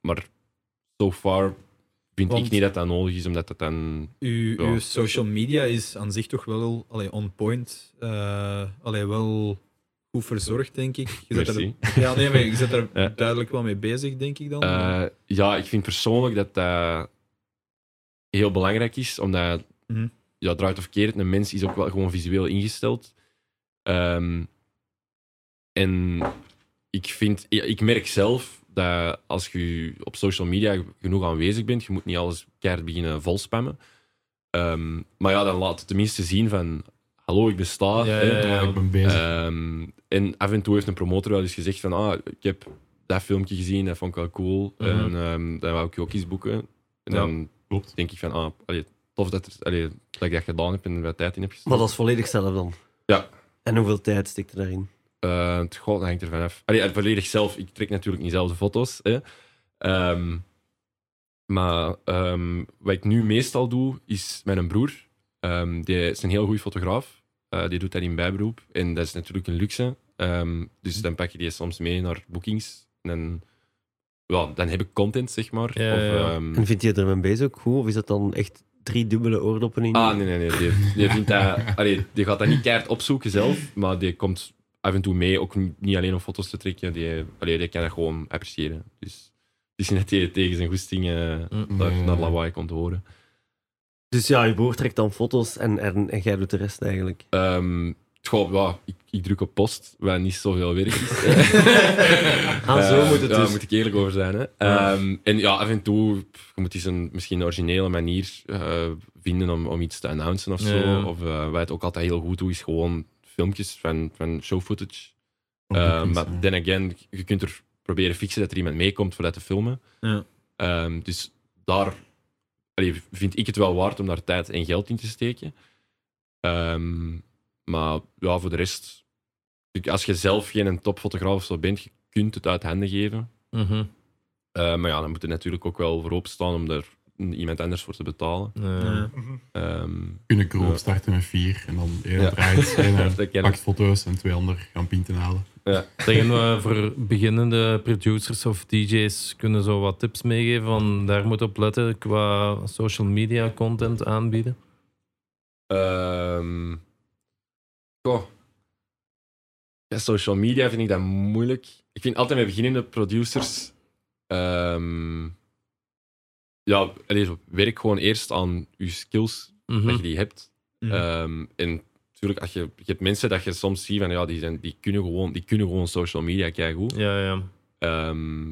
Maar so far vind Want- ik niet dat dat nodig is, omdat dat dan... Uw, Ja. uw social media is aan zich toch wel allee, on point. eh allee, wel goed verzorgd, denk ik. Je zet er, ja, nee, maar je zit er Ja. duidelijk wel mee bezig, denk ik dan. Eh, ja, ik vind persoonlijk dat dat heel belangrijk is, omdat Mhm. ja, draait of keert, een mens is ook wel gewoon visueel ingesteld. Ehm, en ik, vind, ik merk zelf dat als je op social media genoeg aanwezig bent, je moet niet alles keihard beginnen volspammen. Ehm, maar ja, dan laat het tenminste zien van, hallo, ik besta. Ja, hè. ja, ja. ik ben bezig. Ehm, en af en toe heeft een promotor wel eens gezegd van, ah, ik heb dat filmpje gezien, dat vond ik wel cool. Mhm. En ehm dan wou ik je ook eens boeken. En Ja, dan klopt. denk ik van, ah, allee, tof dat, er, allee, dat ik dat gedaan heb en er wat tijd in heb gestoken. Maar dat is volledig zelf dan. Ja. En hoeveel tijd stikt er daarin? Eh, het god, hangt er vanaf. Allee, volledig zelf. Ik trek natuurlijk niet zelf de foto's. Hè. Ehm, maar ehm, wat ik nu meestal doe, is met een broer. Ehm, die is een heel goede fotograaf. Eh, die doet dat in bijberoep. En dat is natuurlijk een luxe. Ehm, dus dan pak je die soms mee naar boekings. En dan, ja, dan heb ik content, zeg maar. Ja, of, ja, ehm, En vind je er een bezig ook goed? Of is dat dan echt drie dubbele oordoppen in? Ah, nee, nee, nee. Die, die, vindt dat, allee, die gaat dat niet keihard opzoeken zelf, maar die komt af en toe mee, ook niet- alleen om foto's te trekken. Die, allee, die kan dat gewoon appreciëren. Dus het is niet dat hij tegen zijn goesting eh Mm. naar, naar lawaai komt horen. Dus ja, je broer trekt dan foto's en, en, en jij doet de rest eigenlijk. Ehm, goh, ja, ik, ik druk op post, waar niet zoveel werk is. Ah, zo Eh, moet het ja, dus. Daar moet ik eerlijk over zijn. Hè. Ehm, en ja, af en toe, pff, je moet eens een misschien een originele manier eh, vinden om, om iets te announcen of zo. Ja, ja. Of uh, wat het ook altijd heel goed doet, is gewoon filmpjes van, van show footage. Van Eh, boekings, maar ja. then again, je kunt er proberen fixen dat er iemand meekomt voor dat te filmen. Ja. Ehm, dus daar allee, vind ik het wel waard om daar tijd en geld in te steken. Ehm, maar ja, voor de rest, als je zelf geen topfotograaf of zo bent, je kunt het uit handen geven. Mhm. Eh, maar ja, dan moet je natuurlijk ook wel voor openstaan om daar iemand anders voor te betalen. Ja. Ja. Ehm, kunnen Ja. starten met vier en dan één Ja. draait, pakt foto's en twee anderen gaan pinten halen. Zeggen we voor beginnende producers of DJ's kunnen zo wat tips meegeven van daar moet op letten qua social media content aanbieden. Ehm, goh. Ja, social media vind ik dat moeilijk. Ik vind altijd met beginnende producers. ehm, ja, allee, zo, werk gewoon eerst aan je skills, Mhm. dat je die hebt. Mhm. Ehm, en natuurlijk, als je, je hebt mensen dat je soms ziet van ja, die, zijn, die, kunnen, gewoon, die kunnen gewoon social media keigoed. Ja, ja. Ehm,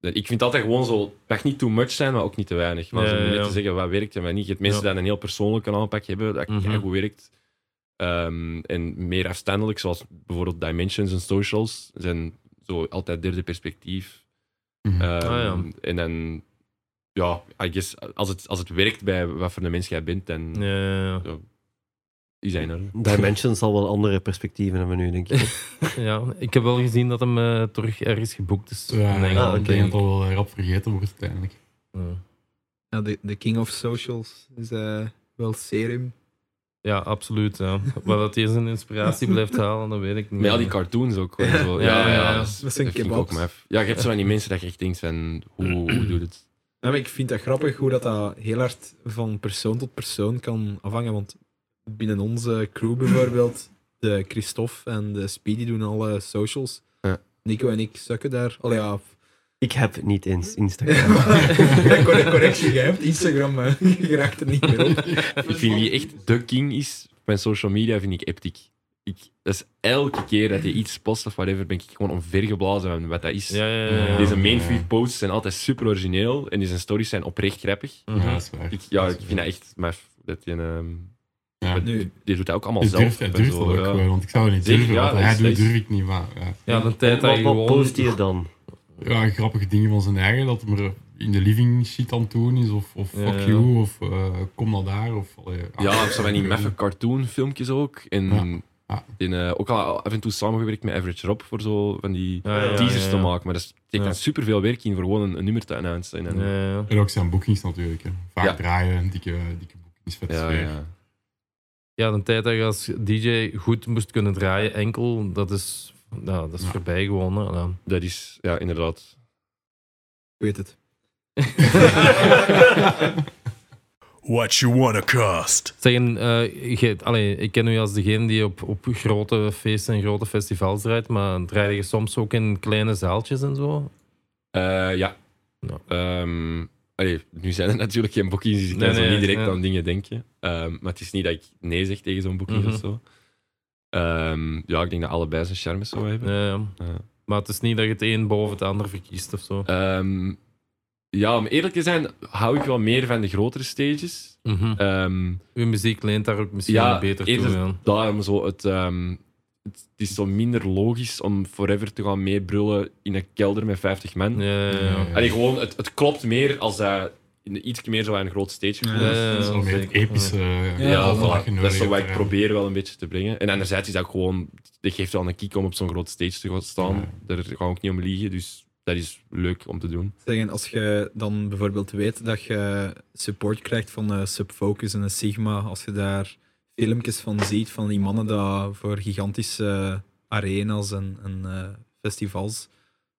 ik vind het altijd gewoon zo, het mag niet too much zijn, maar ook niet te weinig. Maar Ja, zo te zeggen wat werkt en wat niet. Je hebt mensen Ja. die een heel persoonlijke aanpak hebben, dat Mhm. goed werkt. Ehm, en meer afstandelijk, zoals bijvoorbeeld Dimensions en Socials, zijn zo altijd derde perspectief. Mhm. Ehm, Ah, ja. En dan, ja, I guess, als het, als het werkt bij wat voor een mens jij bent, dan ja, ja, ja. die zijn er. Dimensions zal wel andere perspectieven hebben nu, denk ik. Ja, ik heb wel gezien dat hem eh, terug ergens geboekt is. Ja, in Engeland, ah, ik denk dat dat wel rap vergeten wordt uiteindelijk. Ja. De, de king of socials is eh, wel serum. Ja, absoluut. Ja. Waar dat hij zijn inspiratie blijft halen, dat weet ik niet. Met al die cartoons ook. Gewoon zo. Ja, Ja, ja, ja, dat dat vind ik ook. Ja, je hebt zo van die mensen dat je echt denkt van, hoe, hoe doet het? Ja, maar ik vind dat grappig hoe dat, dat heel hard van persoon tot persoon kan afhangen. Want binnen onze crew bijvoorbeeld, de Christophe en de Speedy doen alle socials. Ja. Nico en ik sukken daar. Allee, ja. Ik heb niet eens Instagram. Ja, correctie, jij hebt Instagram, maar je raakt er niet meer op. Ik vind wie echt de king is op social media, vind ik Eptic. Ik, dat is elke keer dat hij iets post of whatever, ben ik gewoon omvergeblazen van wat dat is. Ja, ja, ja. ja. Deze main Ja. feed posts zijn altijd super origineel en deze stories zijn oprecht grappig. Ja, dat is waar. Ik, ja, Dat ik vind dat echt. Dat ehm, Ja. maar Nu, die doet dat ook allemaal Hij zelf. hij durft zo, dat ook ja. gewoon, want ik zou het niet durven. ja, dat hij doet, dat durf ik niet. Maar, ja. Ja, de tijd dat Wat, je gewoon... post je dan? ja, grappige dingen van zijn eigen, dat hij er in de living shit aan het doen is, of, of Ja, fuck ja. you, of eh, kom naar daar, of... allee, Ja, of zo van die maffe cartoon filmpjes ook. En Die, eh, ook al af en toe samengewerkt met Average Rob voor zo van die Ja, ja, teasers ja, te maken. Maar dat Ja. dan superveel werk in voor gewoon een, een nummer te announcen. En, Ja, ja. En ook zijn boekings natuurlijk. Hè. Vaak Ja. draaien, dikke, dikke boekings, vet ja, ja. ja, de tijd dat je als DJ goed moest kunnen draaien, enkel, dat is, ja, dat is Ja. voorbij gewoon. Hè. Ja. Dat is, ja, inderdaad. ik weet het. What you wanna cost? Zeggen, eh, je, allee, ik ken u als degene die op, op grote feesten en grote festivals draait, maar draai je soms ook in kleine zaaltjes en zo? Eh, ja. Ehm, allee, nu zijn er natuurlijk geen dus ik kan zo nee, niet direct aan dingen denken. Ehm, maar het is niet dat ik nee zeg tegen zo'n boeking Mhm. of zo. Ehm, ja, ik denk dat allebei zijn charmes zo hebben. Ja, ja. Ja. Maar het is niet dat je het een boven het ander verkiest of zo. Ja, om eerlijk te zijn, hou ik wel meer van de grotere stages. Mhm. Ehm, Uw muziek leent daar ook misschien ja, beter toe. Ja. daarom zo het, ehm, het, het is zo minder logisch om forever te gaan meebrullen in een kelder met 50 man. Ja, ja, gewoon, het, het klopt meer als dat in iets meer zo aan een groot stage Ja, gevoel is. meer epische... Ja, voilà. dat is zo wat ik probeer wel een beetje te brengen. En anderzijds is dat ook gewoon, dat geeft wel een kick om op zo'n groot stage te gaan staan. Daar gaan we ook niet om liegen, dus dat is leuk om te doen. Zeggen, als je dan bijvoorbeeld weet dat je support krijgt van een Subfocus en een Sigma, als je daar filmpjes van ziet van die mannen die voor gigantische arena's en, en eh, festivals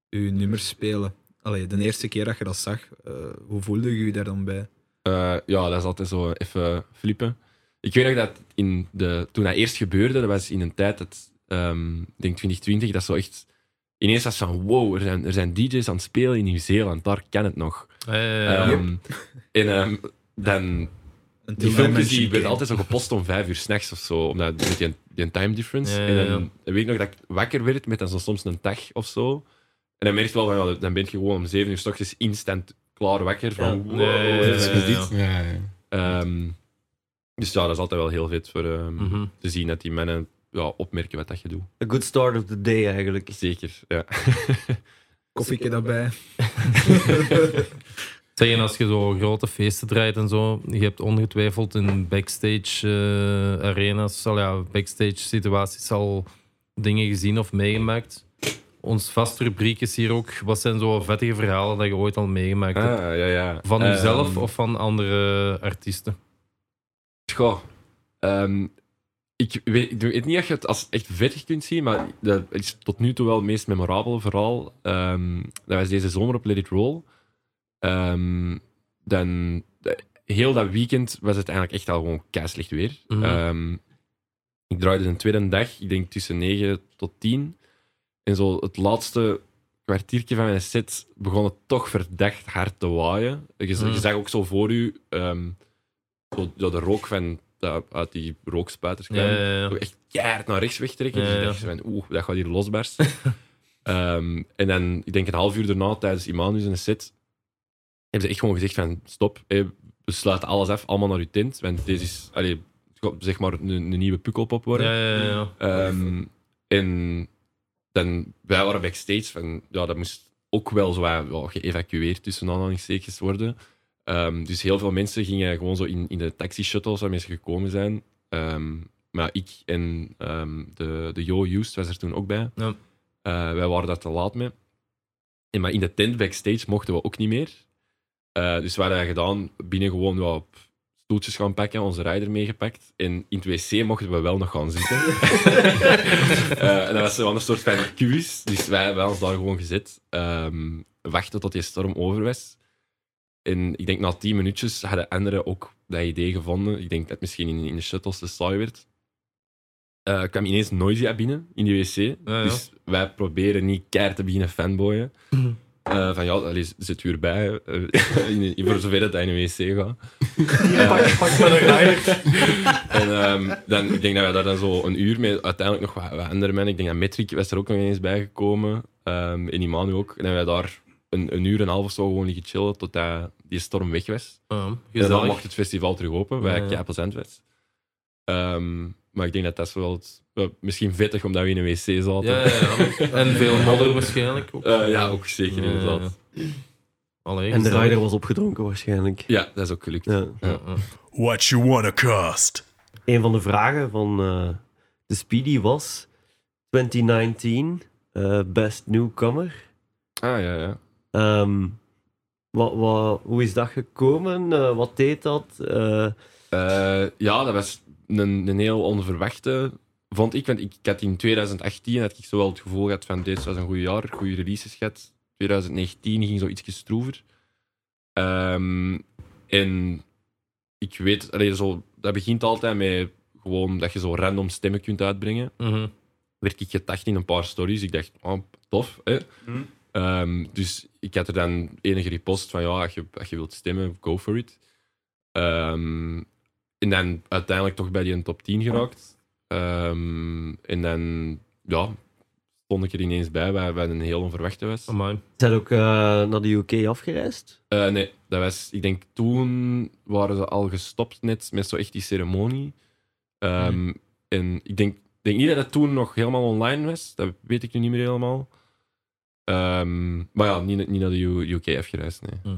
je nummers spelen. Allee, de eerste keer dat je dat zag, eh, hoe voelde je je daar dan bij? Eh, ja, dat is altijd zo even flippen. Ik weet nog dat in de, toen dat eerst gebeurde, dat was in een tijd dat, ehm, ik denk 2020, dat zo echt ineens was van wow, er zijn, er zijn DJ's aan het spelen in Nieuw-Zeeland, daar kan het nog. Ja. Ehm, En ehm, dan, En die filmpjes die werden altijd zo gepost om vijf uur s'nachts of zo, omdat met die, die time difference. En dan, weet ik nog dat ik wakker werd met dan zo soms een dag of zo. En dan merk je wel van, ja, dan ben je gewoon om zeven uur s ochtends instant klaar wakker. Van, Ja. wow, is ja, dit? ja. Ehm, dus ja, dat is altijd wel heel vet voor ehm, Mhm. te zien dat die mannen ja, opmerken wat dat je doet. A good start of the day eigenlijk. Zeker, ja. Koffieke daarbij. Zeggen, als je zo grote feesten draait en zo, je hebt ongetwijfeld in backstage eh, arena's, al ja, backstage situaties al dingen gezien of meegemaakt. Ons vaste rubriek is hier ook, wat zijn zo vettige verhalen dat je ooit al meegemaakt hebt? Ah, ja, ja. Van jezelf Ehm, of van andere artiesten? Goh, ehm, ik, weet, ik weet niet of je het als echt vettig kunt zien, maar dat is tot nu toe wel het meest memorabele verhaal. Ehm, dat was deze zomer op Let It Roll. Ehm, dan, heel dat weekend was het eigenlijk echt al gewoon keislecht weer. Mhm. Ehm, ik draaide een tweede dag, ik denk tussen 9 tot 10. En zo het laatste kwartiertje van mijn set begon het toch verdacht hard te waaien. Je, Mhm. je zag ook zo voor u zo de rook van, dat uit die rookspuiters kwam. Ja, ja, ja. Zo echt keihard naar rechts wegtrekken. Dus ik dacht van, oeh, dat gaat hier losbarsten. Ehm, en dan, ik denk een half uur daarna, tijdens Imanu zijn set, hebben ze echt gewoon gezegd van, stop, hé, we sluiten alles af, allemaal naar uw tent. Want deze is, gaat zeg maar, een, een nieuwe pukkelpop worden. Ehm, en dan, wij waren backstage van, ja, dat moest ook wel zo ja, geëvacueerd tussen aanhalingstekens worden. Ehm, dus heel veel mensen gingen gewoon zo in, in de taxi-shuttles waar mensen gekomen zijn. Ehm, maar ik en ehm, de, de Jo Just was er toen ook bij. Ja. Eh, wij waren daar te laat mee. En, maar in de tent backstage mochten we ook niet meer. Eh, dus we hadden gedaan binnen gewoon op stoeltjes gaan pakken, onze rider meegepakt. En in het wc mochten we wel nog gaan zitten. Eh, en dat was wel een soort van quiz. Dus wij hebben ons daar gewoon gezet. wachten tot die storm over was. En ik denk na tien minuutjes hadden anderen ook dat idee gevonden. Ik denk dat het misschien in, in de shuttles te saai werd. Eh, kwam ineens Noisia binnen in die wc. ja. Dus wij proberen niet keihard te beginnen fanboyen. Eh, van ja, allee, zit u erbij. eh, in, in- voor zover dat hij in de wc gaat. Pak, pak maar. En ehm, dan, ik denk dat we daar dan zo een uur mee, uiteindelijk nog wat, wat andere mensen. Ik denk dat Metric was er ook nog eens bijgekomen. ehm en Imanu ook. En dan hebben we daar een, een uur en een half of zo gewoon liggen chillen totdat die storm weg was. En dan mocht het festival terug open, wat Ja, was. Ehm, maar ik denk dat dat is wel het, misschien vettig omdat we in een wc zaten. Ja, ja, ja. En veel modder waarschijnlijk ook. Eh, ja, ook zeker inderdaad. ja. Allee, En de rider was opgedronken waarschijnlijk. Ja, dat is ook gelukt. Ja. What you wanna cost? Een van de vragen van eh, de Speedy was 2019 eh, Best Newcomer. Ah, ja, ja. Ehm, wat, wat, hoe is dat gekomen? Eh, wat deed dat? Eh, Eh, ja, dat was een, een heel onverwachte, vond ik. Want ik, ik had in 2018 had ik zo wel het gevoel gehad van dit was een goed jaar, goede releases gehad. 2019 ging zo iets stroever. Ehm, en ik weet, allee, zo, dat begint altijd met gewoon dat je zo random stemmen kunt uitbrengen. Mhm. werd ik getacht in een paar stories. Ik dacht, oh, tof. Hè? Mhm. Ehm, dus ik had er dan enige repost van, ja, als je, als je wilt stemmen, go for it. Ehm, en dan uiteindelijk toch bij die een top 10 geraakt. Ehm, en dan, ja, stond ik er ineens bij, waar, waar een heel onverwachte was. Amai. zijn ook eh, naar de UK afgereisd? Eh, nee, dat was, ik denk toen waren ze al gestopt net met zo echt die ceremonie. Ehm, En ik denk, denk niet dat het toen nog helemaal online was. Dat weet ik nu niet meer helemaal. Ehm, maar ja, niet, niet naar de U- UK afgereisd, nee.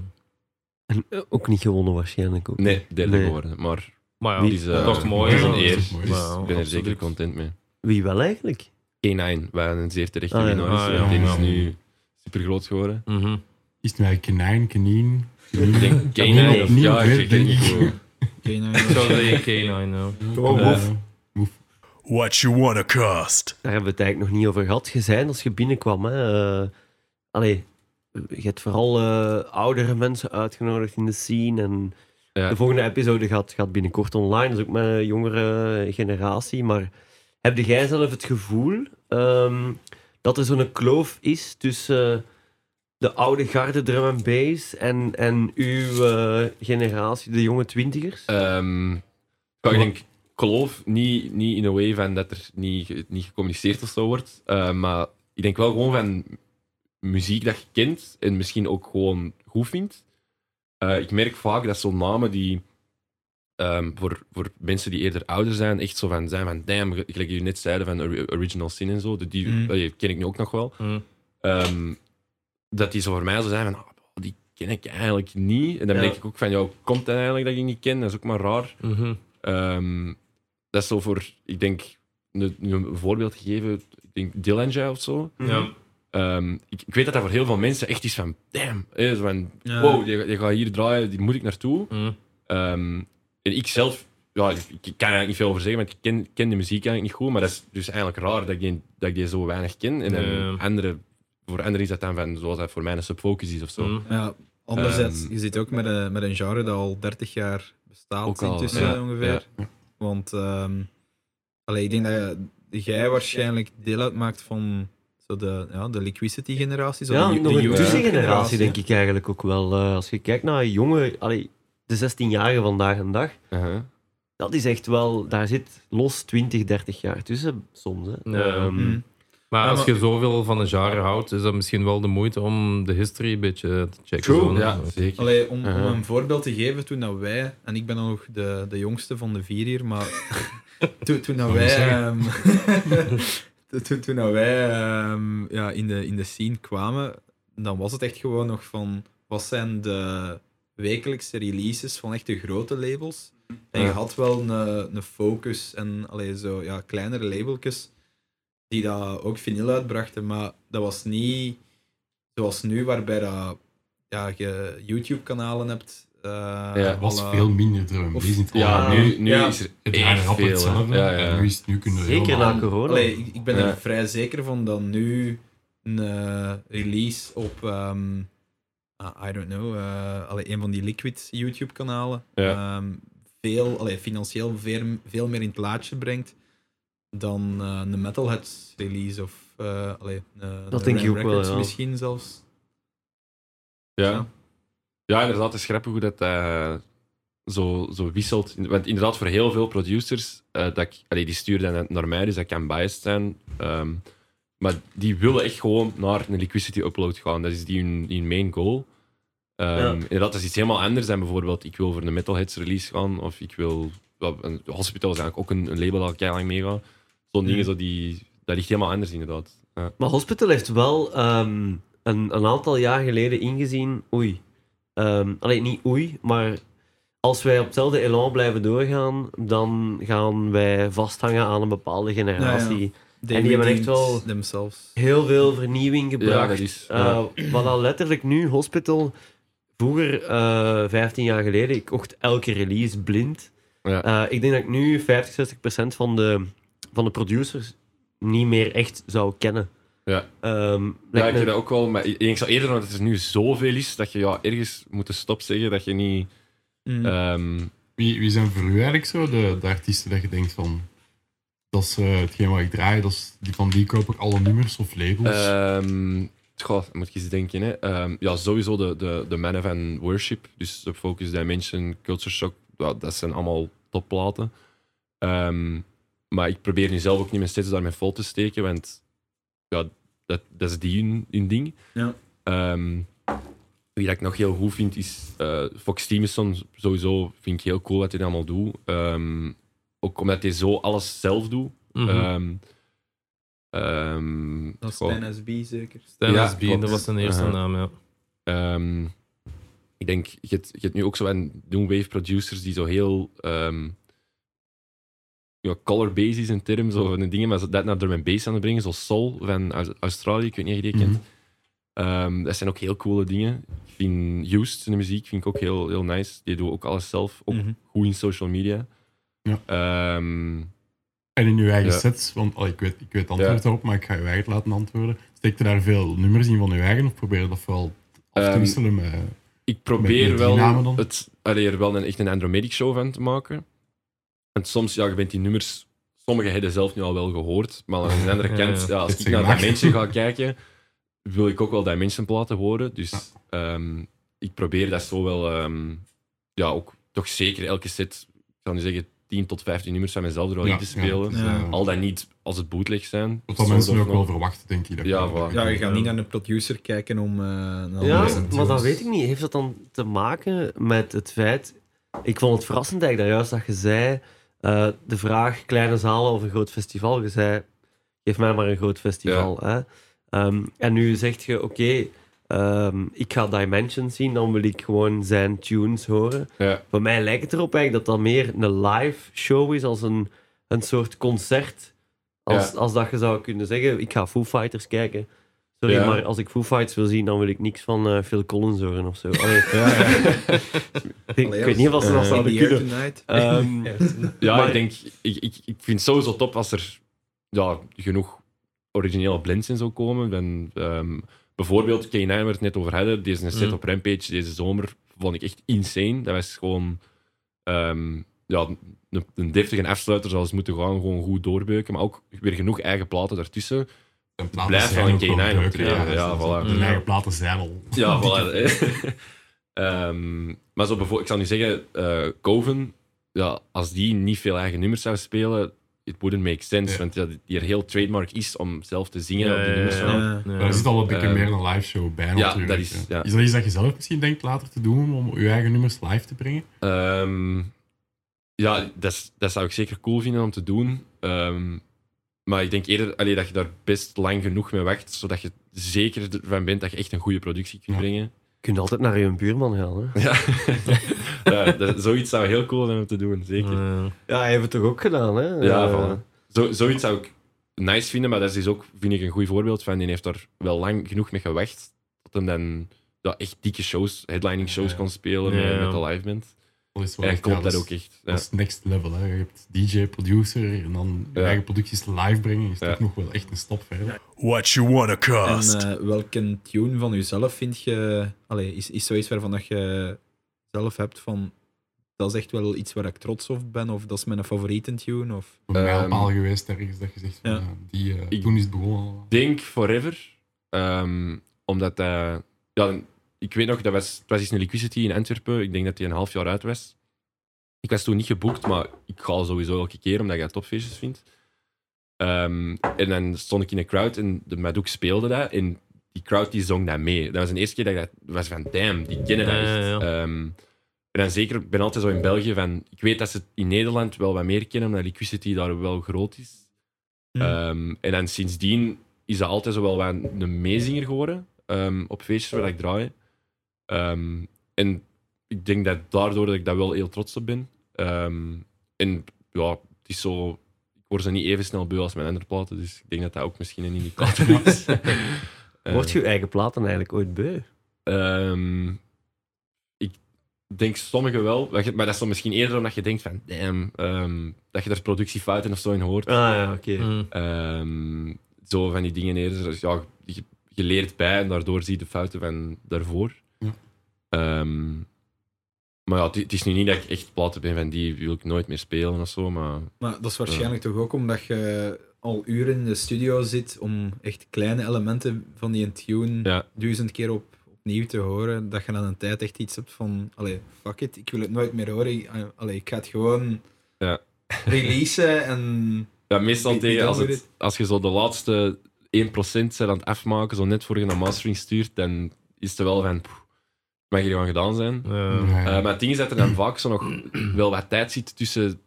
En eh, ook niet gewonnen waarschijnlijk. Ook. Nee, derde Nee. geworden. Maar Maar het ja, is, eh, toch mooi. is een eer. Dat is mooi. Dus Ja, ik ben er zeker content mee. Wie wel eigenlijk? K9, waar een zeer terechte Ah, winnaar is. Ah, ja, die is ja. nu super groot geworden. Mhm. Is het nu eigenlijk kanijn, kanien? Ik denk K9 niet of ja, ik denk niet ik. hoe. Oké, nou, Ik zou zeggen K9, ja. What you wanna cost? Daar hebben we het eigenlijk nog niet over gehad. Je zei als je binnenkwam. Hè, eh, allee, je hebt vooral eh, oudere mensen uitgenodigd in de scene. En Ja. De volgende episode gaat, gaat binnenkort online. Dat is ook met een jongere generatie. Maar heb jij zelf het gevoel ehm, dat er zo'n kloof is tussen eh, de oude garde drum en bass en, en uw generatie, de jonge twintigers? Ehm, ja, ik denk, geloof niet, niet in een way van dat er niet, niet gecommuniceerd of zo wordt. Eh, maar ik denk wel gewoon van muziek dat je kent en misschien ook gewoon goed vindt. Eh, ik merk vaak dat zo'n namen die ehm, voor, voor mensen die eerder ouder zijn, echt zo van zijn van damn, gelijk jullie net zeiden van ori- Original Sin en zo, die, Mm. ken ik nu ook nog wel. Mhm. Ehm, dat die zo voor mij zo zijn van, ah, die ken ik eigenlijk niet. En dan Ja. denk ik ook van, ja, hoe komt dat eigenlijk dat ik niet ken? Dat is ook maar raar. Mhm. Ehm, dat is zo voor, ik denk, nu nu een voorbeeld gegeven, ik denk Dillinger of zo. Ja. Ehm, ik, ik weet dat dat voor heel veel mensen echt is van, damn, hè, zo van, Ja. wow, je, je gaat hier draaien, die moet ik naartoe. Mhm. Ehm, en ik zelf, ja, ik, ik kan er eigenlijk niet veel over zeggen, want ik ken, ken de muziek eigenlijk niet goed, maar dat is dus eigenlijk raar dat ik die, dat ik die zo weinig ken. En dan Ja. andere, voor anderen is dat dan van, zoals dat voor mij een subfocus is of zo. Mhm. Ja, anderzijds, Ehm, je zit ook met een, met een genre dat al 30 jaar bestaat Ook al, intussen ja, ongeveer. Want ehm, allee, ik denk dat jij waarschijnlijk deel uitmaakt van zo de, ja, de liquidity-generatie. zo ja, de, nog de een tussengeneratie denk ik eigenlijk ook wel. Eh, als je kijkt naar jonge, allee, de 16-jarigen vandaag en dag, Uh-huh. dat is echt wel, daar zit los 20, 30 jaar tussen soms. Hè. Ehm, Mm. Maar als je zoveel van een genre houdt, is dat misschien wel de moeite om de history een beetje te checken. True. Ja, zeker. Allee, om, om Uh-huh. een voorbeeld te geven, toen dat wij, en ik ben dan nog de, de jongste van de vier hier, maar toen, toen dat wij, ehm, toen, toen dat wij ehm, ja, in, de, in de scene kwamen, dan was het echt gewoon nog van, wat zijn de wekelijkse releases van echt de grote labels? En je had wel een, een focus en allee, zo, ja, kleinere labeltjes die dat ook vinyl uitbrachten, maar dat was niet zoals nu, waarbij dat, ja, je YouTube-kanalen hebt eh, Ja, was alle- veel minder drum Of- het Ja, algemeen. nu, nu Ja. is er Het echt veel. hetzelfde. Ja, ja. En nu, is, nu kunnen Zeker helemaal- na corona. Allee, ik, ik ben Ja. er vrij zeker van dat nu een eh, release op, ehm, ah, I don't know, eh, allee, een van die Liquid YouTube-kanalen Ja. ehm, veel, allee, financieel veel, veel meer in het laadje brengt dan eh, een Metalheads release of uh, allee, eh, Dat de denk ik Ram ook wel, ja. misschien zelfs. Ja. ja, inderdaad, het is grappig hoe dat eh, zo, zo wisselt. Want inderdaad, voor heel veel producers, eh, dat ik, allee, die sturen dan naar mij, dus dat kan biased zijn. Ehm, maar die willen echt gewoon naar een liquidity upload gaan. Dat is die hun, main goal. Ehm, Ja. Inderdaad, dat is iets helemaal anders dan bijvoorbeeld ik wil voor een Metalheads release gaan, of ik wil... Hospital is eigenlijk ook een, een label dat ik lang mee ga. Zo'n dingen, zo die, dat ligt helemaal anders inderdaad. Ja. Maar Hospital heeft wel ehm, een, een aantal jaar geleden ingezien. Oei. Ehm alleen niet oei, maar als wij op hetzelfde elan blijven doorgaan, dan gaan wij vasthangen aan een bepaalde generatie. They En die hebben echt wel- themselves. Heel veel vernieuwing Ja, gebracht. is... ja. Eh, wat al letterlijk nu, Hospital, vroeger, eh 15 jaar geleden, ik kocht elke release blind. Ja. Eh, ik denk dat ik nu 50, 60 procent van de, van de producers niet meer echt zou kennen. Ja. Ehm, Ja, ik me- dat ook wel. Maar ik, ik zou eerder dat er nu zoveel is dat je ja, ergens moet stop zeggen dat je niet. Mm. ehm, Wie, wie zijn voor u eigenlijk zo de, de artiesten dat je denkt van... Dat is eh, hetgeen wat ik draai, dat is, die, van die koop ik alle nummers of labels. ehm, goh, moet ik eens denken. Hè. Ehm, ja, sowieso de, de, de van Worship. Dus de Focus Dimension, Culture Shock. Dat zijn allemaal topplaten. Ehm, maar ik probeer nu zelf ook niet meer steeds daarmee vol te steken, want ja, dat, dat is die hun, hun ding. Ja. Ehm, wie dat ik nog heel goed vind is eh, Fox Stevenson. Sowieso vind ik heel cool wat hij allemaal doet. Ehm, ook omdat hij zo alles zelf doet. Ehm, ehm, Dat is SB zeker. Stan ja, SB, klopt. dat was zijn eerste Uh-huh. naam, ja. ehm, ik denk, je hebt, je hebt nu ook zo een Wave producers die zo heel ehm ja, color-based is een term, zo van de dingen, maar zo dat naar drum and bass aan het brengen, zoals Sol van Aus- Australië, ik weet niet of je die kent. Ehm, dat zijn ook heel coole dingen. Ik vind Used, de muziek, vind ik ook heel, heel nice. Die doet ook alles zelf, ook Mhm. goed in social media. Ja. Ehm, En in uw eigen Ja. sets, want oh, ik, weet, ik weet het antwoord Ja. daarop, maar ik ga je eigen laten antwoorden. Steekt er daar veel nummers in van uw eigen of probeer je dat vooral af te Ehm, wisselen met... ik probeer met wel, het, allee, er wel een, echt een Andromedic show van te maken. En soms, ja, je bent die nummers, sommige hebben zelf nu al wel gehoord, maar aan de andere Ja, kant, ja. als ik naar gemaakt. Dimension ga kijken, wil ik ook wel Dimension platen horen. Dus ehm, ik probeer dat zo wel, ehm, ja, ook toch zeker elke set, ik zou nu zeggen, 10 tot 15 nummers van mezelf er wel in te spelen. Ja. Al dan niet als het bootleg zijn. Wat dat Zo mensen ook wel verwachten, denk ik. Dat Ja, voilà. dat Ja, je gaat niet naar een producer kijken om eh een Ja, maar dat weet ik niet. Heeft dat dan te maken met het feit... Ik vond het verrassend eigenlijk daar juist dat je zei... eh, de vraag, kleine zalen of een groot festival. Je zei, geef mij maar een groot festival. Hè? Ehm, en nu zeg je, oké, ehm, ik ga Dimensions zien, dan wil ik gewoon zijn tunes horen. Ja. Voor mij lijkt het erop eigenlijk dat dat meer een live show is, als een, een soort concert. Als, Ja. als dat je zou kunnen zeggen, ik ga Foo Fighters kijken. Sorry, Ja. maar als ik Foo Fighters wil zien, dan wil ik niks van eh, Phil Collins horen of zo. Allee, ik, ik weet niet of ze dat Eh, zouden the Air kunnen. Ehm, Ja, Maar- ik denk, ik, ik, ik vind het sowieso top als er ja, genoeg originele blends in zou komen. Dan, ehm, bijvoorbeeld, K9 waar we het net over hadden, deze set Mm. op Rampage deze zomer vond ik echt insane. Dat was gewoon ehm, ja, een, een deftige afsluiter zoals moeten gaan, gewoon goed doorbeuken. Maar ook weer genoeg eigen platen daartussen. Platen Blijf zijn van een wel K9 leuk, optreden, ja, Dat- voilà. De Ja. eigen platen zijn al... Ja, voilà. Ehm, maar zo bijvoorbeeld, ik zal nu zeggen, eh Coven, ja, als die niet veel eigen nummers zou spelen, it wouldn't make sense. Ja. Want ja, die er heel trademark is om zelf te zingen Ja, op die ja, nummers. ja. van. Ja. Ja. Daar zit al een beetje Eh, meer een live show bij ja, natuurlijk. dat is- ja. is dat iets dat je zelf misschien denkt later te doen, om je eigen nummers live te brengen? Ehm, ja, dat, dat zou ik zeker cool vinden om te doen. Ehm, maar ik denk eerder allee, dat je daar best lang genoeg mee wacht, zodat je zeker ervan bent dat je echt een goede productie kunt brengen. je kunt altijd naar je buurman gaan. Hè? Ja. ja, dat- zoiets zou heel cool zijn om te doen, zeker. Ja. Ja, hij heeft het toch ook gedaan, hè? Ja, voilà. Zo, zoiets zou ik nice vinden, maar dat is dus ook, vind ik, een goed voorbeeld van. Die heeft er wel lang genoeg mee gewacht tot hem dan ja, echt dikke shows, headlining shows kon spelen met, met de live band. Dat is wel En echt- klopt ja, dat is- ook echt. Ja. Dat is next level. Hè. Je hebt DJ, producer en dan je Ja. eigen producties live brengen. Is Ja. toch nog wel echt een stap verder. What you wanna En cost? eh, welke tune van jezelf vind je... Allee, is, is zoiets waarvan dat je zelf hebt van... Dat is echt wel iets waar ik trots op ben, of dat is mijn favoriete tune, of... Een Ehm, mijlpaal geweest ergens dat je zegt van, Ja. die, eh, Ik- toen is het begonnen. denk Forever. ehm, omdat hij... ja, ik weet nog, dat was, het was iets een Liquidity in Antwerpen. Ik denk dat hij een half jaar uit was. Ik was toen niet geboekt, maar ik ga sowieso elke keer, omdat ik dat topfeestjes vind. Ehm, en dan stond ik in een crowd en de Madouk speelde dat. En die crowd die zong dat mee. Dat was de eerste keer dat ik dat was van, damn, die kennen dat ja, echt. ja. Ehm, en dan zeker, ik ben altijd zo in België van... Ik weet dat ze het in Nederland wel wat meer kennen, omdat Liquidity daar wel groot is. Hm. Ehm, en dan sindsdien is dat altijd zo wel wat een meezinger geworden op feestjes waar ik draai. Ehm, en ik denk dat daardoor dat ik daar wel heel trots op ben. Ehm, en ja, het is zo... Ik word ze niet even snel beu als mijn andere platen, dus ik denk dat dat ook misschien een indicator is. Eh, Word je eigen platen eigenlijk ooit beu? Ehm, ik denk sommige wel, maar dat is dan misschien eerder omdat je denkt van, damn, ehm, dat je daar productiefouten of zo in hoort. Ah ja, oké. Mm. Ehm, zo van die dingen eerder. Dus ja, je, je leert bij en daardoor zie je de fouten van daarvoor. Ehm, maar ja, het, is nu niet dat ik echt platen ben van die wil ik nooit meer spelen of zo, maar Maar dat is waarschijnlijk toch ook omdat je al uren in de studio zit om echt kleine elementen van die tune ja. duizend keer op, opnieuw te horen, dat je na een tijd echt iets hebt van, allee, fuck it, ik wil het nooit meer horen. Ik- Allee, ik ga het gewoon Ja. releasen en... Ja, meestal tegen als, het, als je zo de laatste 1% bent aan het afmaken, zo net voor je naar mastering stuurt, dan is het wel van, poeh, mag hier gewoon gedaan zijn. Eh, maar het ding is dat er dan vaak zo nog wel wat tijd zit tussen het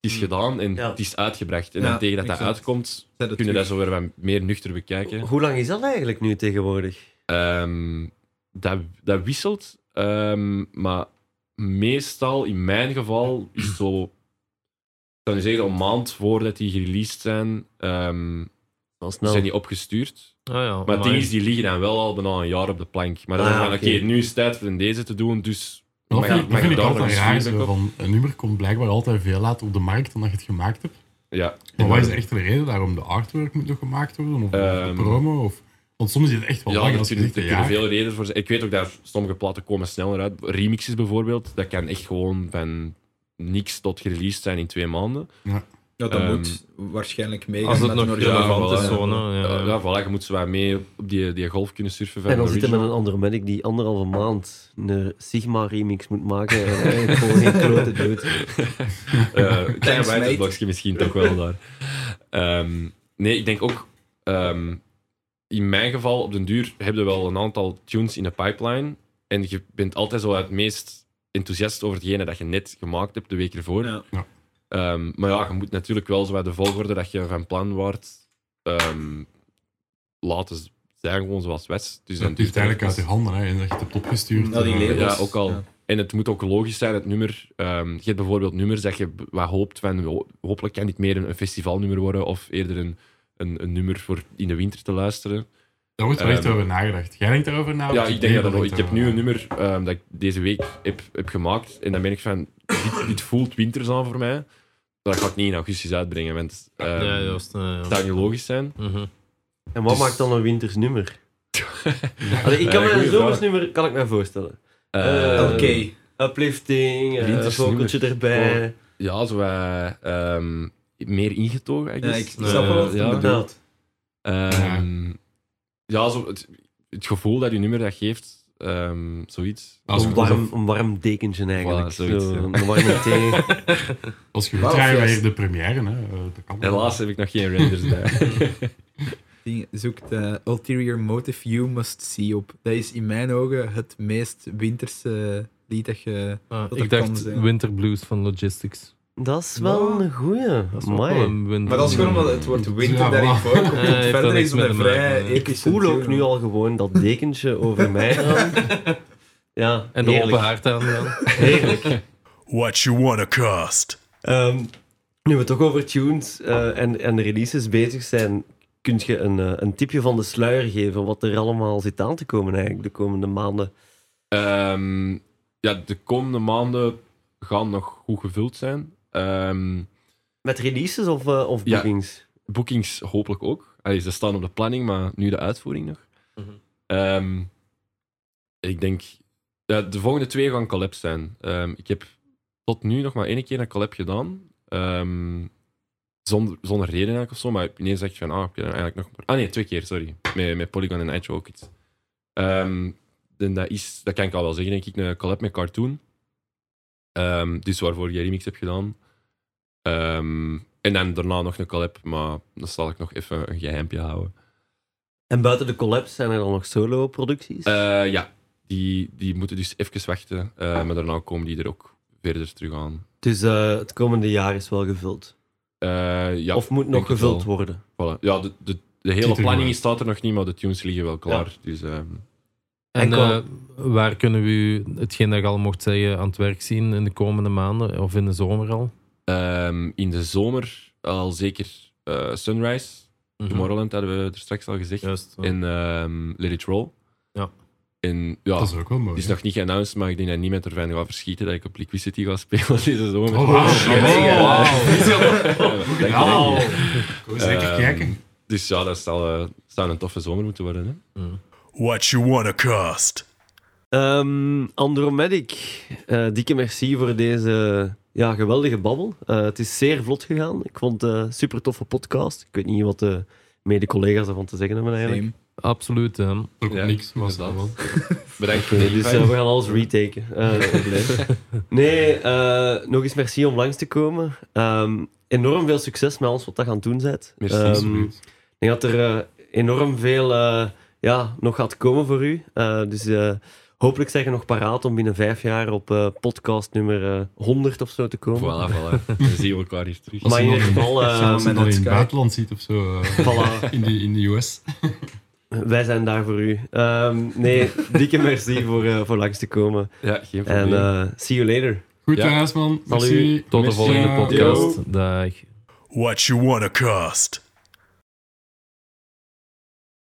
is gedaan en Ja. het is uitgebracht. En Ja, dan tegen dat dat exact. uitkomt, Zet het kunnen dat terug. zo weer wat meer nuchter bekijken. Hoe lang is dat eigenlijk nu tegenwoordig? Ehm, dat, dat wisselt, ehm, maar meestal, in mijn geval, is het zo... Ik zou nu zeggen, een maand voordat die gereleased zijn, ehm, snel. zijn die opgestuurd. Ah, ja, Maar het ding amai. is, die liggen dan wel al bijna een jaar op de plank. Maar dan Ah, is van, oké, nu is het tijd voor deze te doen, dus... Maar dat mag- vind, ik- vind ik altijd een raar. van, een nummer komt blijkbaar altijd veel later op de markt dan dat je het gemaakt hebt. Ja. Maar wat is de echte reden daarom? De artwork moet nog gemaakt worden? Of de Ehm, promo? Of, want soms is het echt wel Ja, lang. er Als je kunnen, er veel redenen voor zijn. Ik weet ook dat sommige platen komen sneller uit. Remixes bijvoorbeeld, dat kan echt gewoon van niks tot gereleased zijn in twee maanden. Ja, dat Ehm, moet waarschijnlijk meegaan Als het met nog relevant ja, is, hè, ja. Ja, ja, voilà, je moet zo wat mee op die, die golf kunnen surfen van En dan zit hij met een andere medic die anderhalve maand een Sigma-remix moet maken en eigenlijk gewoon geen klote dood. Eh, Een klein misschien toch wel daar. Ehm, nee, ik denk ook... ehm, in mijn geval, op den duur, heb je wel een aantal tunes in de pipeline. En je bent altijd zo het meest enthousiast over hetgene dat je net gemaakt hebt de week ervoor. Ja. Ehm, maar ja, je moet natuurlijk wel zo wat de volgorde dat je van plan wordt ehm, laten zijn, gewoon zoals West. Dus Ja, het is duurt eigenlijk uit je handen hè, en dat je het hebt opgestuurd. Nou, die eh, labels. Ja, ook al. Ja. En het moet ook logisch zijn, het nummer. Ehm, je hebt bijvoorbeeld nummers dat je wat hoopt van, ho- hopelijk kan dit meer een, een festivalnummer worden of eerder een, een, een nummer voor in de winter te luisteren. Daar wordt wel echt over nagedacht. Jij denkt daarover na? ja, ik de denk dat ook. Ik heb nu een nummer ehm, dat ik deze week heb, heb gemaakt en dan ben ik van, dit, dit voelt winters aan voor mij. Dat ga ik niet in augustus uitbrengen, want ehm, ja, juist. ja, ja. het zou niet logisch zijn. Mhm. En wat Dus- maakt dan een winters nummer? Allee, ik kan me een goeie zomers vraag. nummer kan ik me voorstellen. Eh, Oké. Uplifting, uh, nummer. erbij. Ja, zo ehm, meer ingetogen, I Ja, ik snap wel wat je ja. bedoelt. Ehm, ja, zo het, het gevoel dat je nummer dat geeft, ehm, zoiets. Als Een warm, een warm dekentje eigenlijk. Voilà, zoiets, Zo, ja. Een warme thee. Als je wilt, juist. weer de première. Hè. eh, dat kan Helaas heb ik nog geen renders bij. Ding, zoekt eh, Ulterior Motive You Must See op. Dat is in mijn ogen het meest winterse lied dat je... Ah, Dat ik dacht zijn. Winter Blues van Logistics. Dat is wel Ja. een goeie. Dat is ook wel Amai. een winter Maar dat is gewoon omdat het woord winter Ja, daarin voorkomt. Ja, heeft verder is het een vrij. Ik voel ook nu al gewoon dat dekentje over mij gaan. Ja, En de open haard aan. Ja. Heerlijk. What you wanna cost? Ehm, nu we toch over tunes eh, en, en releases bezig zijn, kun je een, eh, een tipje van de sluier geven wat er allemaal zit aan te komen eigenlijk de komende maanden? Ehm, ja, de komende maanden gaan nog goed gevuld zijn. Ehm, Met releases of, eh, of Ja. bookings? bookings hopelijk ook. Allee, ze staan op de planning, maar nu de uitvoering nog. Mhm. Ehm, ik denk... Ja, de volgende twee gaan collabs zijn. Ehm, ik heb tot nu nog maar één keer een collab gedaan. Zonder, zonder reden eigenlijk of zo, maar ineens zeg je van, ah, ik heb eigenlijk nog... Ah nee, twee keer, sorry. Met, met Polygon en Edge ook iets. En dat, is, dat kan ik al wel zeggen, denk ik, een collab met Cartoon. Ehm, dus waarvoor je remix hebt gedaan. Ehm, en dan daarna nog een collab, maar dat zal ik nog even een geheimpje houden. En buiten de collabs zijn er dan nog solo-producties? Eh, ja, die, die moeten dus even wachten, eh, maar daarna komen die er ook verder terug aan. dus eh, het komende jaar is wel gevuld. Eh, ja, of moet nog gevuld wel. worden? Voilà. Ja, de, de, de hele planning staat er nog niet, maar de tunes liggen wel klaar. Dus, ehm, En eh, waar kunnen we u, hetgeen dat je al mocht zeggen, aan het werk zien in de komende maanden of in de zomer al? Ehm, in de zomer al zeker eh, Sunrise. Mhm. Tomorrowland hadden we er straks al gezegd. Juist. ja. En ehm Let It Roll. Ja. En ja, Dat is ook wel mooi. Het is nog niet geannounced, maar ik denk dat niemand ervan gaat verschieten dat ik op Liquidity ga spelen deze zomer. Oh, wauw. Je. Kom zeker Ehm, kijken. Dus ja, dat zal, eh, zou een toffe zomer moeten worden. Hè? What you wanna cost? Ehm, Andromedic, eh, dikke merci voor deze ja, geweldige babbel. Eh, het is zeer vlot gegaan. Ik vond het een super toffe podcast. Ik weet niet wat de mede-collega's ervan te zeggen hebben eigenlijk. Same. Absoluut. hè. Ook Ja, niks, maar inderdaad. wel. Bedankt voor dus eh, we gaan alles retaken. Eh, nee, eh, nog eens merci om langs te komen. Ehm, enorm veel succes met alles wat je aan het doen bent. Merci. Ehm, ik denk dat er enorm veel eh, ja, nog gaat komen voor u. Eh, dus eh, hopelijk zijn je nog paraat om binnen vijf jaar op eh, podcast nummer eh, 100 of zo te komen. Voilà, voilà. Dan zien we elkaar hier terug. Maar in nog ieder geval, als je eh, nog met in het buitenland ziet of zo, eh, Voilà. in, de, in de US. wij zijn daar voor u. Ehm, nee, dikke merci voor, eh, voor langs te komen. Ja, geen En probleem. eh, see you later. Goed, Ja. jongens, man. Salut. Merci. Tot de volgende podcast. Dag. What you wanna cost?